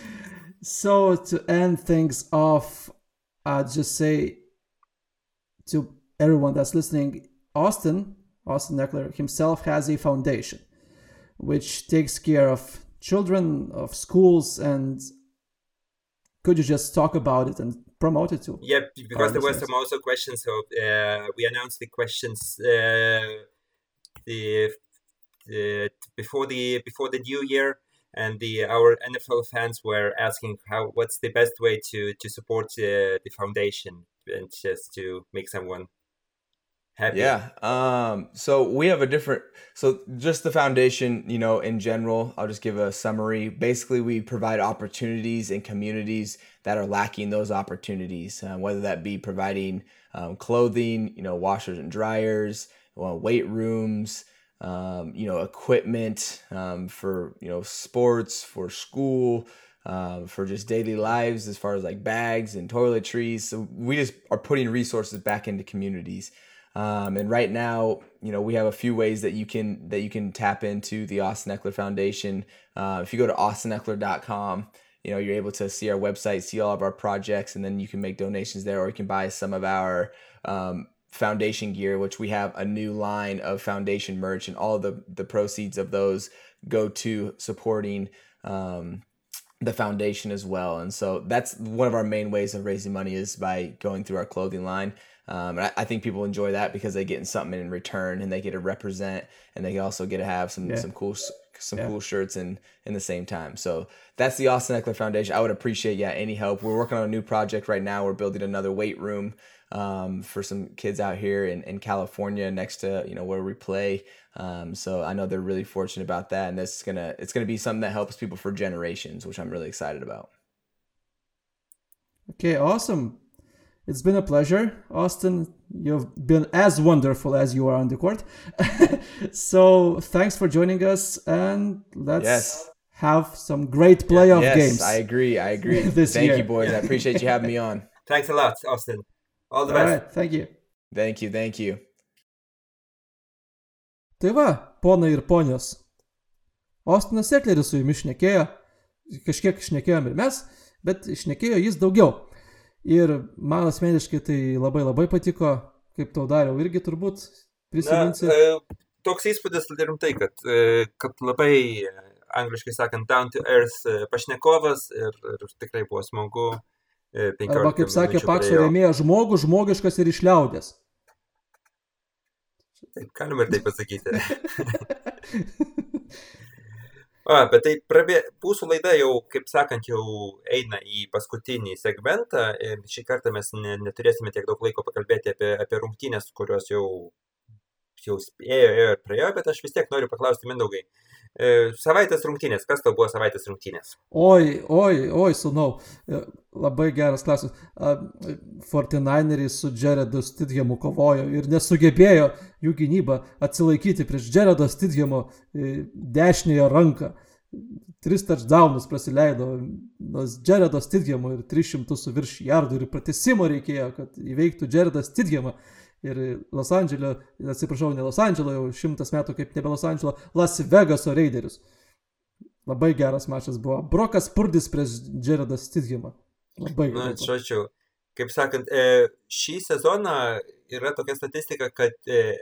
so to end things off, I'd just say to everyone that's listening, Austin Austin Ekeler himself has a foundation which takes care of children, of schools, and could you just talk about it and promote it too? Yeah, because there were some also questions. So uh, we announced the questions uh, the, the before the before the new year, and the our NFL fans were asking how what's the best way to to support uh, the foundation and just to make someone happy. Yeah. Um, so we have a different, so just the foundation, you know, in general, I'll just give a summary. Basically, we provide opportunities in communities that are lacking those opportunities, uh, whether that be providing um, clothing, you know, washers and dryers, well, weight rooms, um, you know, equipment um, for, you know, sports, for school, um, for just daily lives as far as like bags and toiletries. So we just are putting resources back into communities. Um, and right now, you know, we have a few ways that you can that you can tap into the Austin Ekeler Foundation. Uh, if you go to austinekeler.com, you know, you're able to see our website, see all of our projects, and then you can make donations there, or you can buy some of our um, foundation gear, which we have a new line of foundation merch, and all the the proceeds of those go to supporting. Um, the foundation as well and so that's one of our main ways of raising money is by going through our clothing line um, and I, I, think people enjoy that because they get something in return and they get to represent and they also get to have some, yeah. some cool, some yeah. cool shirts in, in the same time. So that's the Austin Eckler Foundation. I would appreciate, yeah, any help. We're working on a new project right now. We're building another weight room um, for some kids out here in, in California next to, you know, where we play. Um, so I know they're really fortunate about that. And going to, it's going to be something that helps people for generations, which I'm really excited about. Okay, awesome. It's been a pleasure, Austin. You've been as wonderful as you are on the court. so thanks for joining us, and let's yes. have some great playoff yes, games. I agree. I agree. this Thank year. you, boys. I appreciate you having me on. Thanks a lot, Austin. All the All best. Right, thank you. Thank you. Thank you. Tai va, ponai ir ponios. Ostinas Ekleris su jumis šnekėjo, kažkiek šnekėjom ir mes, bet šnekėjo jis daugiau. Ir man asmeniškai tai labai labai patiko, kaip tau dariau, irgi turbūt prisiminsi. Na, e, toks įspūdis rimtai, kad, e, kad labai, e, angliškai sakant, down to earth pašnekovas ir, ir tikrai buvo smagu. Arba kaip sakė Pakso rėmėja, žmogus, žmogiškas ir išliaudės. Taip, galima ir taip pasakyti. A, bet tai prabė, mūsų laida jau, kaip sakant, jau eina į paskutinį segmentą šį kartą mes ne, neturėsime tiek daug laiko pakalbėti apie, apie rungtynės, kurios jau, jau ėjo, ėjo ir praėjo, bet aš vis tiek noriu paklausti Mindaugai. E, savaitės rungtynės, kas tau buvo savaitės rungtynės? Oi, oi, oi, sunau, e, labai geras klausimas. 49eriai su Jaredu Stidhemu kovojo ir nesugebėjo jų gynyba atsilaikyti prieš Jaredo Stidhemo e, dešinėje ranką. Tris touchdownus praleido Jaredo Stidhemo ir 300 su virš jardų ir pratesimo reikėjo, kad įveiktų Jaredą Stidhemą. Ir Los Andželio, atsiprašau, ne Los Andželo, jau šimtas metų kaip nebe Los Andželo, Las Vegaso Raiderius. Labai geras mačas buvo. Brokas Purdis prieš Jaredą Stidhemą. Labai gerai. Na, žodžiu, kaip sakant, e, šį sezoną yra tokia statistika, kad e,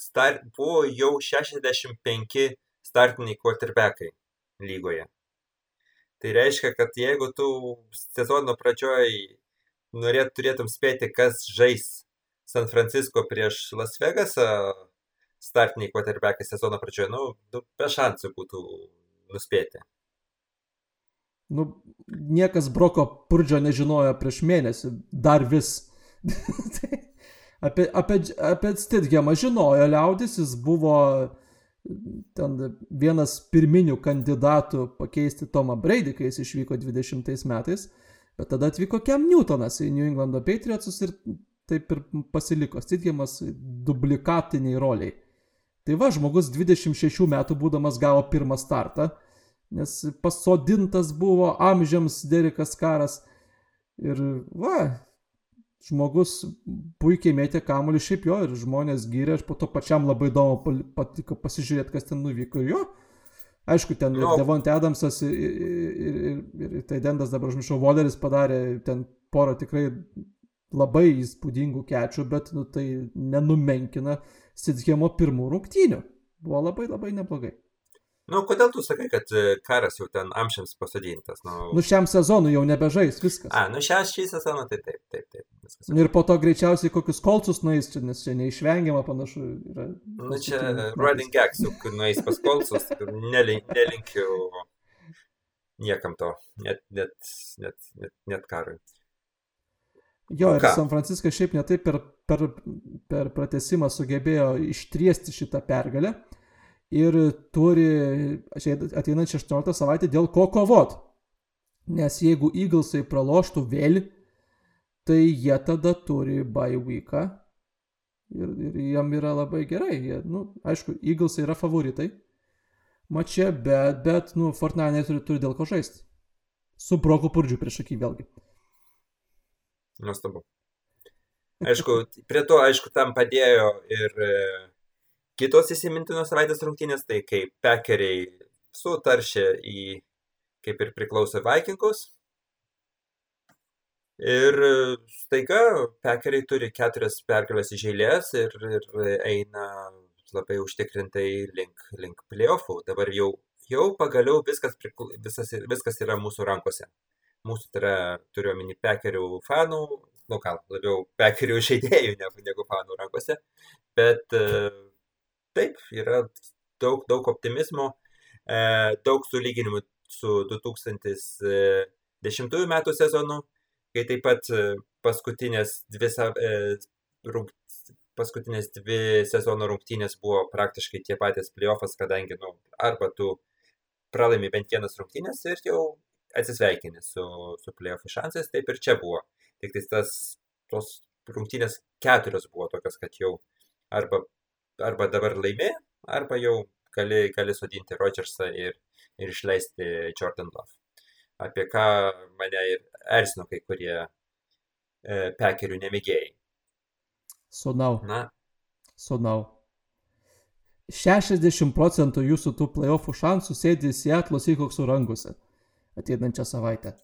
start, buvo jau 65 startiniai quarterbackai lygoje. Tai reiškia, kad jeigu tu sezono pradžioj norėt, turėtum spėti, kas žais San Francisco prieš Las Vegasą startiniai quarterbackai sezono pradžioje, nu, nu be šansų būtų nuspėti. Nu, niekas Broko Purdžio nežinojo prieš mėnesį, dar vis. Tai apie, apie, apie Stidgemą žinojo liaudis, jis buvo ten vienas pirminių kandidatų pakeisti Tomą Brady, kai jis išvyko 20 metais, bet tada atvyko Kem Newtonas į New England Patriotsus ir taip ir pasiliko Stidgemas dublikatiniai roliai. Tai va, žmogus 26 metų būdamas gavo pirmą startą, nes pasodintas buvo amžiams Derikas Karas. Ir va, žmogus puikiai mėtė kamuolį šiaip jo ir žmonės gyrė, aš po to pačiam labai įdomu patiko pasižiūrėti, kas ten nuvyko ir jo. Aišku, ten no. Devonte Adamsas ir, ir, ir, ir, ir tai Dendas dabar užmiršau, Voleris padarė ten porą tikrai labai įspūdingų kečių, bet nu, tai nenumenkina Sidhemo pirmų rungtynių. Buvo labai labai neblogai. Nu, kodėl tu sakai, kad e, karas jau ten amžiams pasodintas? Nu, nu šiam sezonui jau nebežais viskas. A, nu šią šį sezoną tai taip, taip, taip. Viskas. Ir po to greičiausiai kokius kolcus nueis, čia, nes čia neišvengiama panašu. Yra, nu čia running gags, juk nueis pas kolcus, nelink, nelinkiu niekam to, net, net, net, net, net karui. Jo, ir San Franciskas šiaip netaip per, per, per pratesimą sugebėjo ištriesti šitą pergalę ir turi ateinant 16 savaitę dėl ko kovot. Nes jeigu Eaglesai praloštų vėl, tai jie tada turi bye weeką ir, ir jam yra labai gerai. Jie, nu, aišku, Eaglesai yra favoritai mače, bet, bet nu, Fortnite turi, turi dėl ko žaisti. Su Broku Purdžiu prieš akį vėlgi. Nuostabu. Aišku, prie to, aišku, tam padėjo ir Kitos įsimintinos savaitės rungtynės, tai kai pekeriai sutaršė į, kaip ir priklauso Vikingus. Ir staiga pekeriai turi keturias pergalės iš eilės ir, ir eina labai užtikrintai link, link playoffų. Dabar jau, jau pagaliau viskas, visas, viskas yra mūsų rankose. Mūsų tai yra, turiu omeny, pekerių fanų, nu gal, labiau pekerių žaidėjų negu, negu fanų rankose, bet uh, taip, yra daug, daug optimizmo, e, daug sulyginimų su 2010 metų sezonu, kai taip pat e, paskutinės dvi, e, rung, paskutinės dvi sezono rungtynės buvo praktiškai tie patys playoffas, kadangi nu, arba tu pralaimi bent vienas rungtynės ir jau atsisveikini su, su playoffų šansais, taip ir čia buvo. Tik tas, tos rungtynės keturios buvo tokios, kad jau arba arba dabar laimė, arba jau gali, gali sodinti Rodgersą ir, ir išleisti Jordan Love. Apie ką mane ir erzino kai kurie e, pekerių nemėgėjai. Sonau. Na. Sonau. 60 procentų jūsų tų playoffų šansų sėdi Seattle Seahawksų rankose ateinančią savaitę.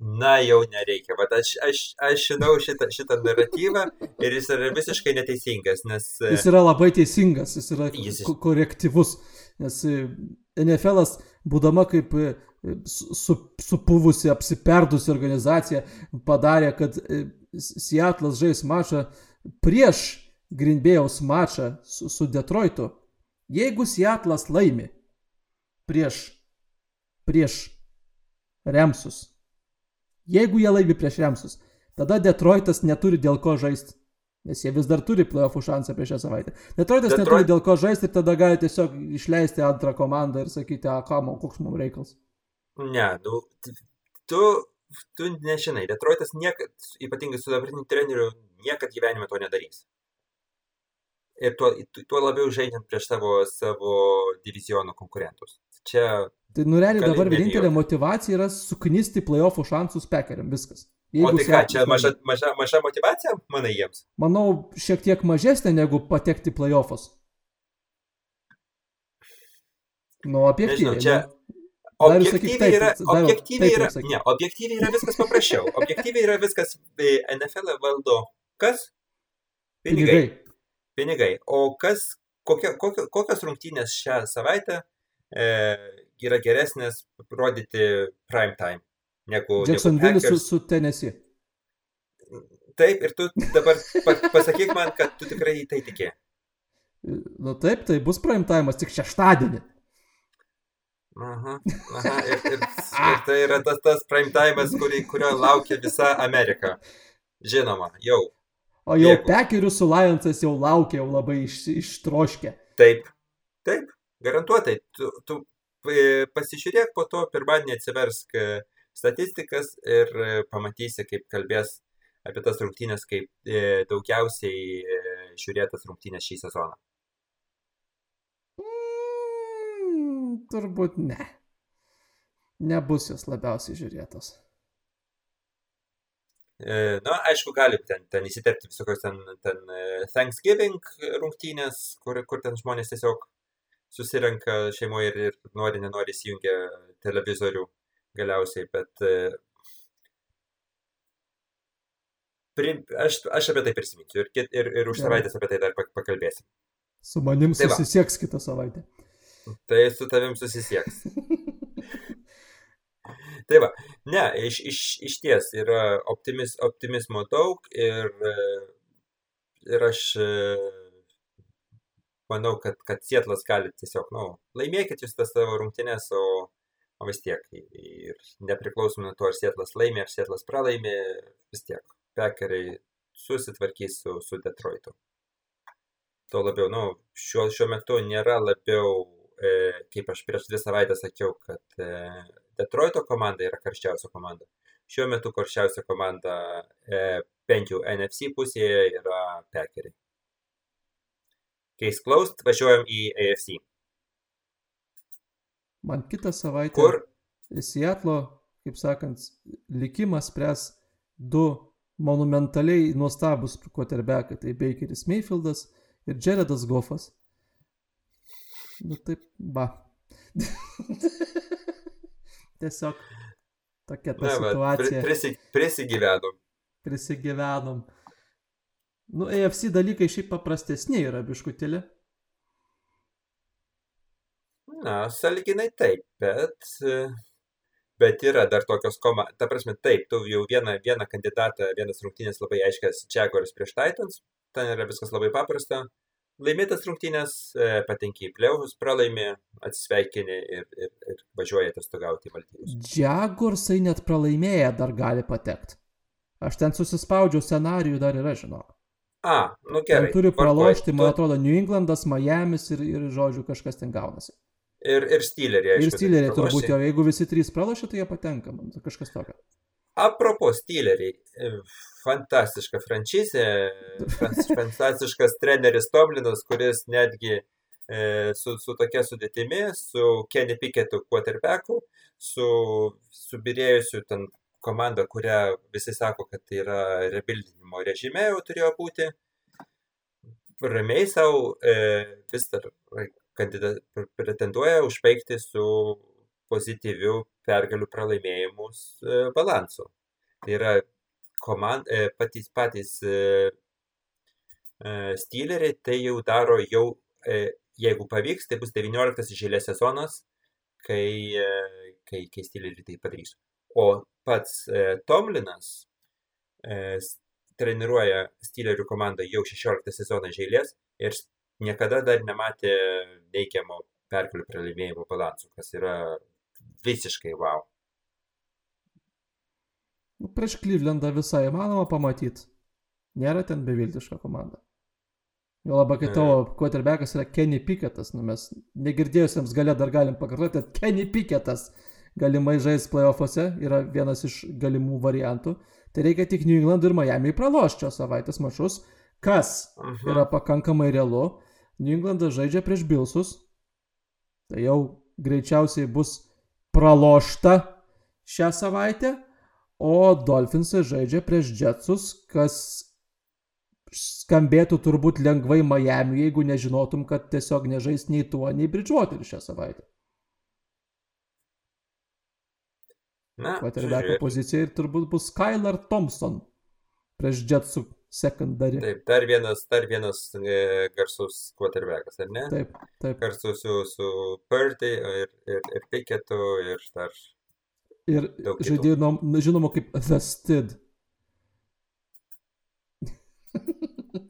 Na, jau nereikia. Vat aš, aš, aš žinau šitą, šitą naratyvą ir jis yra visiškai neteisingas, nes... E, jis yra labai teisingas, jis yra jis... korektyvus, nes e, NFL, būdama kaip e, su, supuvusi, apsiperdusi organizacija, padarė, kad Seattle'as žais mačą prieš Greenbėjaus mačą su, su Detroitu. Jeigu Seattle'as laimi prieš, prieš Remsus, Jeigu jie laimi prieš Remsus, tada Detroitas neturi dėl ko žaisti. Nes jie vis dar turi playoffų šansą prieš šią savaitę. Detroitas Detroit... neturi dėl ko žaisti ir tada gali tiesiog išleisti antrą komandą ir sakyti, a, kam, koks mums reikalas. Ne, nu, tu, tu nežinai, Detroitas niekad, ypatingai su dabartiniu treneriu, niekad gyvenime to nedarys. Ir tuo, tuo labiau žaidžiant prieš savo, savo diviziono konkurentus. Čia Tai nureliai dabar vienintelė motivacija yra suknisti playoffų šansus pekeriam, viskas. Jeigu o tai ką, čia maža, maža, maža motivacija, manai jiems? Manau, šiek tiek mažesnė negu patekti playoffus. Nu, objektyviai. Nežinau, čia... Objektyviai taip, yra, objektyviai, yra, ne, objektyviai yra viskas paprasčiau. Objektyviai yra viskas, e, NFL valdo kas? Pinigai. Pinigai. Pinigai. O kas, kokia, kokia, kokios rungtynės šią savaitę e, yra geresnės rodyti prime time negu... Jacksonville su, su Tennessee. Taip, ir tu dabar pasakyk man, kad tu tikrai į tai tikė. Nu taip, tai bus prime time, tik šeštadienį. Aha, aha, ir, ir, ir tai yra tas, tas prime kurį, kurio laukia visa Amerika. Žinoma, jau. O jau Pekerių su Lionsas jau laukia, jau labai iš, ištroškę. Taip, taip, garantuotai. Tu, tu e, pasižiūrėk po to, pirmadienį atsiversk e, statistikas ir e, pamatysi, kaip kalbės apie tas rungtynės, kaip daugiausiai žiūrėtas rungtynės šį sezoną. Mm, turbūt ne. Nebus jos labiausiai žiūrėtos. E, na, aišku, gali ten, ten įsiterpti visokios ten, ten e, Thanksgiving rungtynės, kur, kur ten žmonės tiesiog susirenka šeimoje ir, ir nori, nenori įsijungia televizorių galiausiai, bet e, pri, aš, aš apie tai prisiminsiu ir, ir, ir už savaitės apie tai dar pakalbėsim. Su manim tai susisieks va. kitą savaitę. Tai su tavim susisieks. Tai va, ne, iš, iš, iš ties yra optimis, optimizmo daug ir, ir aš manau, kad, kad Sietlas gali tiesiog, na, nu, laimėkit jūs tas savo rungtynės, o, o vis tiek, ir nepriklausomai nuo to, ar Sietlas laimė, ar Sietlas pralaimė, vis tiek, pekeriai susitvarkys su, su Detroitu. Tuo labiau, na, nu, šiuo, šiuo metu nėra labiau, e, kaip aš prieš dvi savaitės sakiau, kad e, Detroito komanda yra karščiausia komanda. Šiuo metu karščiausia komanda e, bent jau NFC pusėje yra Packeriai. Case closed, važiuojam į AFC. Man kitą savaitę. Kur? Seatlo, kaip sakant, likimas spręs du monumentaliai nuostabus quarterbackai. Tai Bakeris Mayfieldas ir Jaredas Goffas. Nu taip, ba. Tiesiog tokia ta ne, situacija. Prisi, prisigyvenom. Prisigyvenom. Nu, AFC dalykai šiaip paprastesni yra biškutėlė. Na, saliginai taip, bet, bet yra dar tokios komandos. Ta prasme, taip, tu jau vieną, vieną kandidatą, vienas rungtynės labai aiškias Jaguars prieš Titans, ten yra viskas labai paprasta laimėtas rungtynės, e, patenki į pliaus, pralaimi, atsisveikini ir, ir, ir važiuoji atostogauti į Maldyvus. Džiagursai net pralaimėję dar gali patekti. Aš ten susispaudžiau scenarijų, dar yra, žinok. A, nu gerai. Ten turi pralošti, man atrodo, New Englandas, Miami's ir, ir žodžiu, kažkas ten gaunasi. Ir, ir Steeleriai. Ir Steeleriai turbūt jau, jeigu visi trys pralošia, tai jie patenka, man kažkas tokio. Apropo Steeleriai, e, fantastiška franšizė, fantastiškas treneris Tomlinas, kuris netgi e, su, su tokia sudėtimi, su Kenny Picketu quarterbacku, su subirėjusiu ten komanda, kurią visi sako, kad tai yra rebuildinimo režime jau turėjo būti. Ramiai savo e, vis dar kandidat, pretenduoja užbaigti su pozityviu pergalių pralaimėjimus e, balansu. Tai yra komand, e, patys patys e, Steeleriai tai jau daro jau, jeigu pavyks, tai bus 19 žėlės sezonas, kai, kai, kai Steeleriai tai padarys. O pats Tomlinas treniruoja Steelerių komandą jau 16 sezoną žėlės ir niekada dar nematė neigiamo perkelių pralaimėjimo balansų, kas yra visiškai wow. Nu, prieš Klyvlendą visai įmanoma pamatyti. Nėra ten beviltiška komanda. Jo labai, kai tavo quarterbackas yra Kenny Picketas, nu mes negirdėjusiems galę dar galim pakartoti, kad Kenny Picketas galimai žais playoffuose yra vienas iš galimų variantų. Tai reikia tik New England ir Miami pralošti šios savaitės mašus, kas Aha. yra pakankamai realu. New Englandas žaidžia prieš Bilsus. Tai jau greičiausiai bus pralošta šią savaitę, o Dolphinsai žaidžia prieš Jetsus, kas skambėtų turbūt lengvai Miami, jeigu nežinotum, kad tiesiog nežais nei tuo, nei Bridgewater šią savaitę. Na, Quarterbacko pozicija ir turbūt bus Skylar Thompson prieš Jetsų secondary. Taip, dar vienas, dar vienas e, garsus quarterbackas, ar ne? Taip, taip. Kartu su, su Purdy ir, ir, ir Picketu ir dar Ir žaidėjo žinoma kaip The Stid.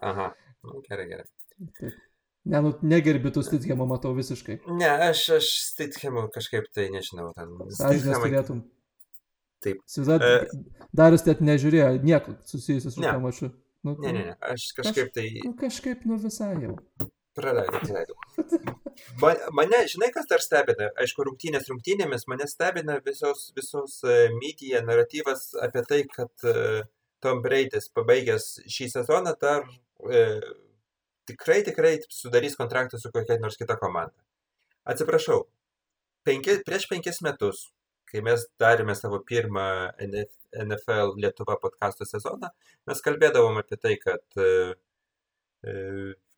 Aha, nu, gerai, gerai. Taip. Ne, nu, negerbi tu Stithemą, matau visiškai. Ne, aš, aš Stithemą kažkaip tai nežinau. Ten, Sąžinės Stithemą- turėtum. Taip. Įsivaizduot, E. Darius net nežiūrėjo nieko susijusiu su tuo mačiu. Nu, Ne, ne, ne, aš kažkaip tai Nu, kažkaip, nu visai jau. praleidau, praleidau. Ma- Mane, žinai, kas dar stebina? Aišku, rungtynės rungtynėmis mane stebina visos, visos e, medija naratyvas apie tai, kad e, Tom Braidis pabaigęs šį sezoną dar e, tikrai, tikrai sudarys kontraktą su kokia nors kita komanda. Atsiprašau, penki, prieš penkis metus, kai mes darėme savo pirmą NF NFL Lietuva podkasto sezoną, mes kalbėdavom apie tai, kad, e, e,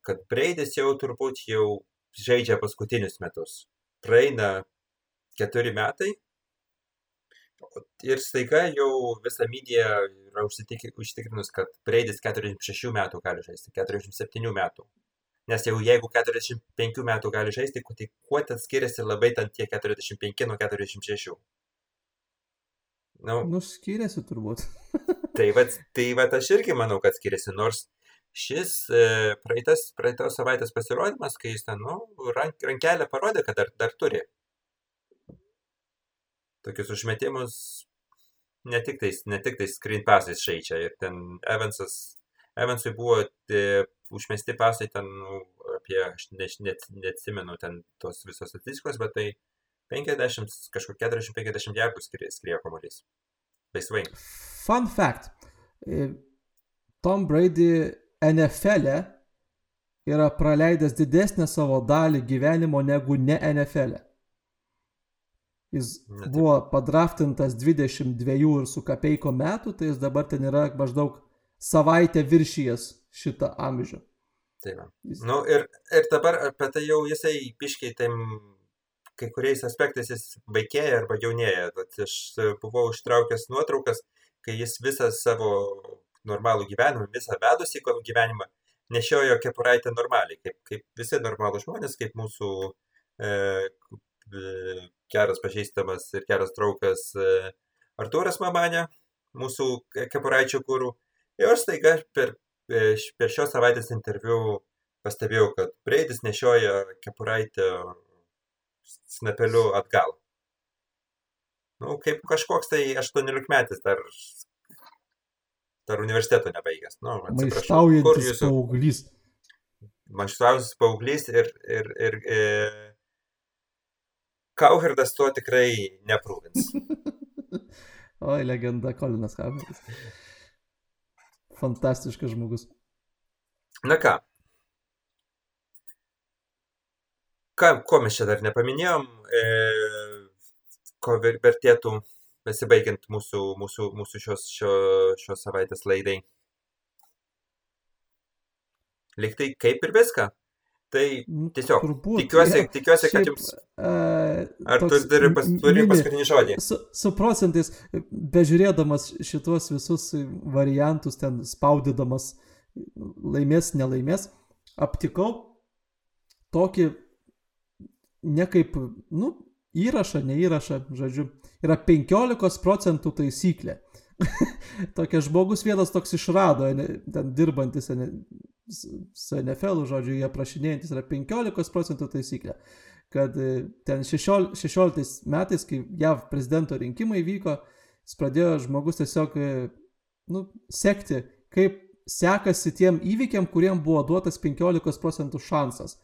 kad Braidis jau turbūt jau žaidžia paskutinius metus. Praeina keturi metai ir staiga jau visa medija yra užtikrinus, kad Braidis 46 metų gali žaisti, 47 metų. Nes jau jeigu 45 metų gali žaisti, tai kuo ten skiriasi labai ten tie 45 nuo 46? Nu, Nu, skiriasi turbūt. Tai va, tai va aš irgi manau, kad skiriasi, nors šis e, praeitas, praeitos savaitės pasirodymas, kai jis ten, nu, rank, rankelę parodė, kad dar, dar turi. Tokius užmetimus ne tik tais, ne tik tais screen pasais žaidžia. Ir ten Evansas, Evansui buvo e, užmesti pasai ten nu, apie, aš ne, net, neatsimenu ten tos visos statistikos, bet tai 50, kažkur 40-50 jardų skriejo kamuolys. Laisvai. Fun fact. e, Tom Brady NFL e yra praleidęs didesnę savo dalį gyvenimo negu ne NFL. e. Jis Na, taip. buvo padraftintas 22 ir su kapeiko metų, tai jis dabar ten yra maždaug savaitę viršijęs šitą amžių. Tai va. Jis, Nu, ir, ir dabar apie tai jau jisai piškiai tam kai kuriais aspektais jis vaikėja arba jaunėja. Bet aš buvau ištraukęs nuotraukas, kai jis visą savo normalų gyvenimą, visą vedusį gyvenimą nešiojo kepuraitę normaliai, kaip, kaip visi normalūs žmonės, kaip mūsų e, e, geras pažįstamas ir geras draugas e, Artūras Mamanė, mūsų ke- kepuraičių gūrų. Ir aš staiga per, e, per šios savaitės interviu pastebėjau, kad Breidis nešioja kepuraitę snapeliu atgal. Nu, kaip kažkoks tai 18 metais dar, dar universiteto nebaigęs. Nu, maištaujantis jūsų paauglys. maištaujantis paauglys ir, ir, ir e, Kauherdas to tikrai neprūvins. Oi, legenda Kolinas Haveris. Fantastiškas žmogus. Na ką. Ką. Ko mes čia dar nepaminėjom, e, ko ver- vertėtų besibaigiant mūsų, mūsų, mūsų šios, šio, šios savaitės laidai. Liktai kaip ir viską. Tai Nu, tiesiog turbūt, tikiuosi, jo. tikiuosi kad Šiaip, jums... e, Ar tu toks turi, pas, turi paskutinį žodį? Su, su procentais, bežiūrėdamas šitos visus variantus, ten spaudydamas laimės, nelaimės, aptikau tokį ne kaip, nu, įrašą, neįrašą, žodžiu, yra 15 procentų taisyklė. Tokia žmogus vienas toks išrado, ten dirbantis su NFL, žodžiu, jie prašinėjantis yra 15 procentų taisyklė. Kad e, ten 16, 16 metais, kai JAV prezidento rinkimai vyko, jis pradėjo žmogus tiesiog, e, nu, sekti, kaip sekasi tiem įvykiam, kuriem buvo duotas 15 procentų šansas.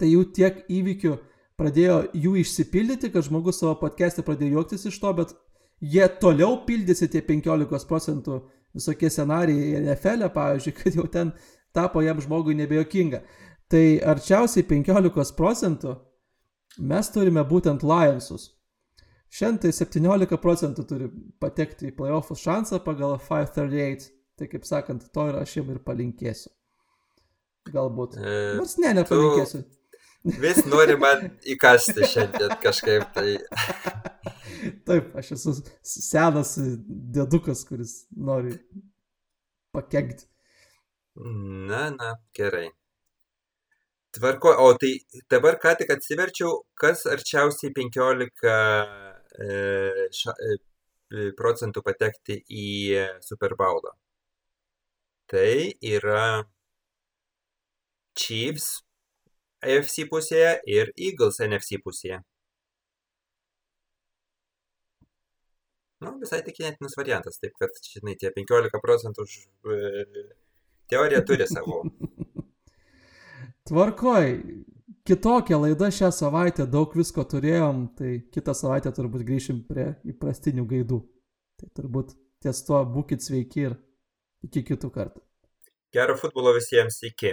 Tai jų tiek įvykių pradėjo jų išsipildyti, kad žmogus savo podcast'e pradėjo juoktis iš to, bet jie toliau pildėsi tie 15 procentų visokie scenarijai NFL, e, pavyzdžiui, kad jau ten tapo jam žmogui nebejokinga. Tai arčiausiai 15 procentų mes turime būtent Lionsus. Šiandien tai 17 procentų turi patekti į playoffus šansą pagal 538. Tai kaip sakant, to ir aš jam ir palinkėsiu. Galbūt. E, Nors ne, nepalinkėsiu. Vis nori man įkasti šiandien kažkaip tai. Taip, aš esu senas dėdukas, kuris nori pakengti. Na, na, gerai. Tvarko, o tai dabar ką tik atsiverčiau, kas arčiausiai 15 e, ša, e, procentų patekti į Super Bowlą. Tai yra Chiefs AFC pusėje ir Eagles NFC pusėje. Nu, visai tikėtinas variantas, taip kad, žinai, tie 15 procentų už e, teoriją turi savo. Tvarkoj, kitokia laida šią savaitę, daug visko turėjom, tai kitą savaitę turbūt grįšim prie įprastinių gaidų. Tai turbūt ties tuo būkite sveiki ir iki kitų kartų. Gero futbolo visiems iki.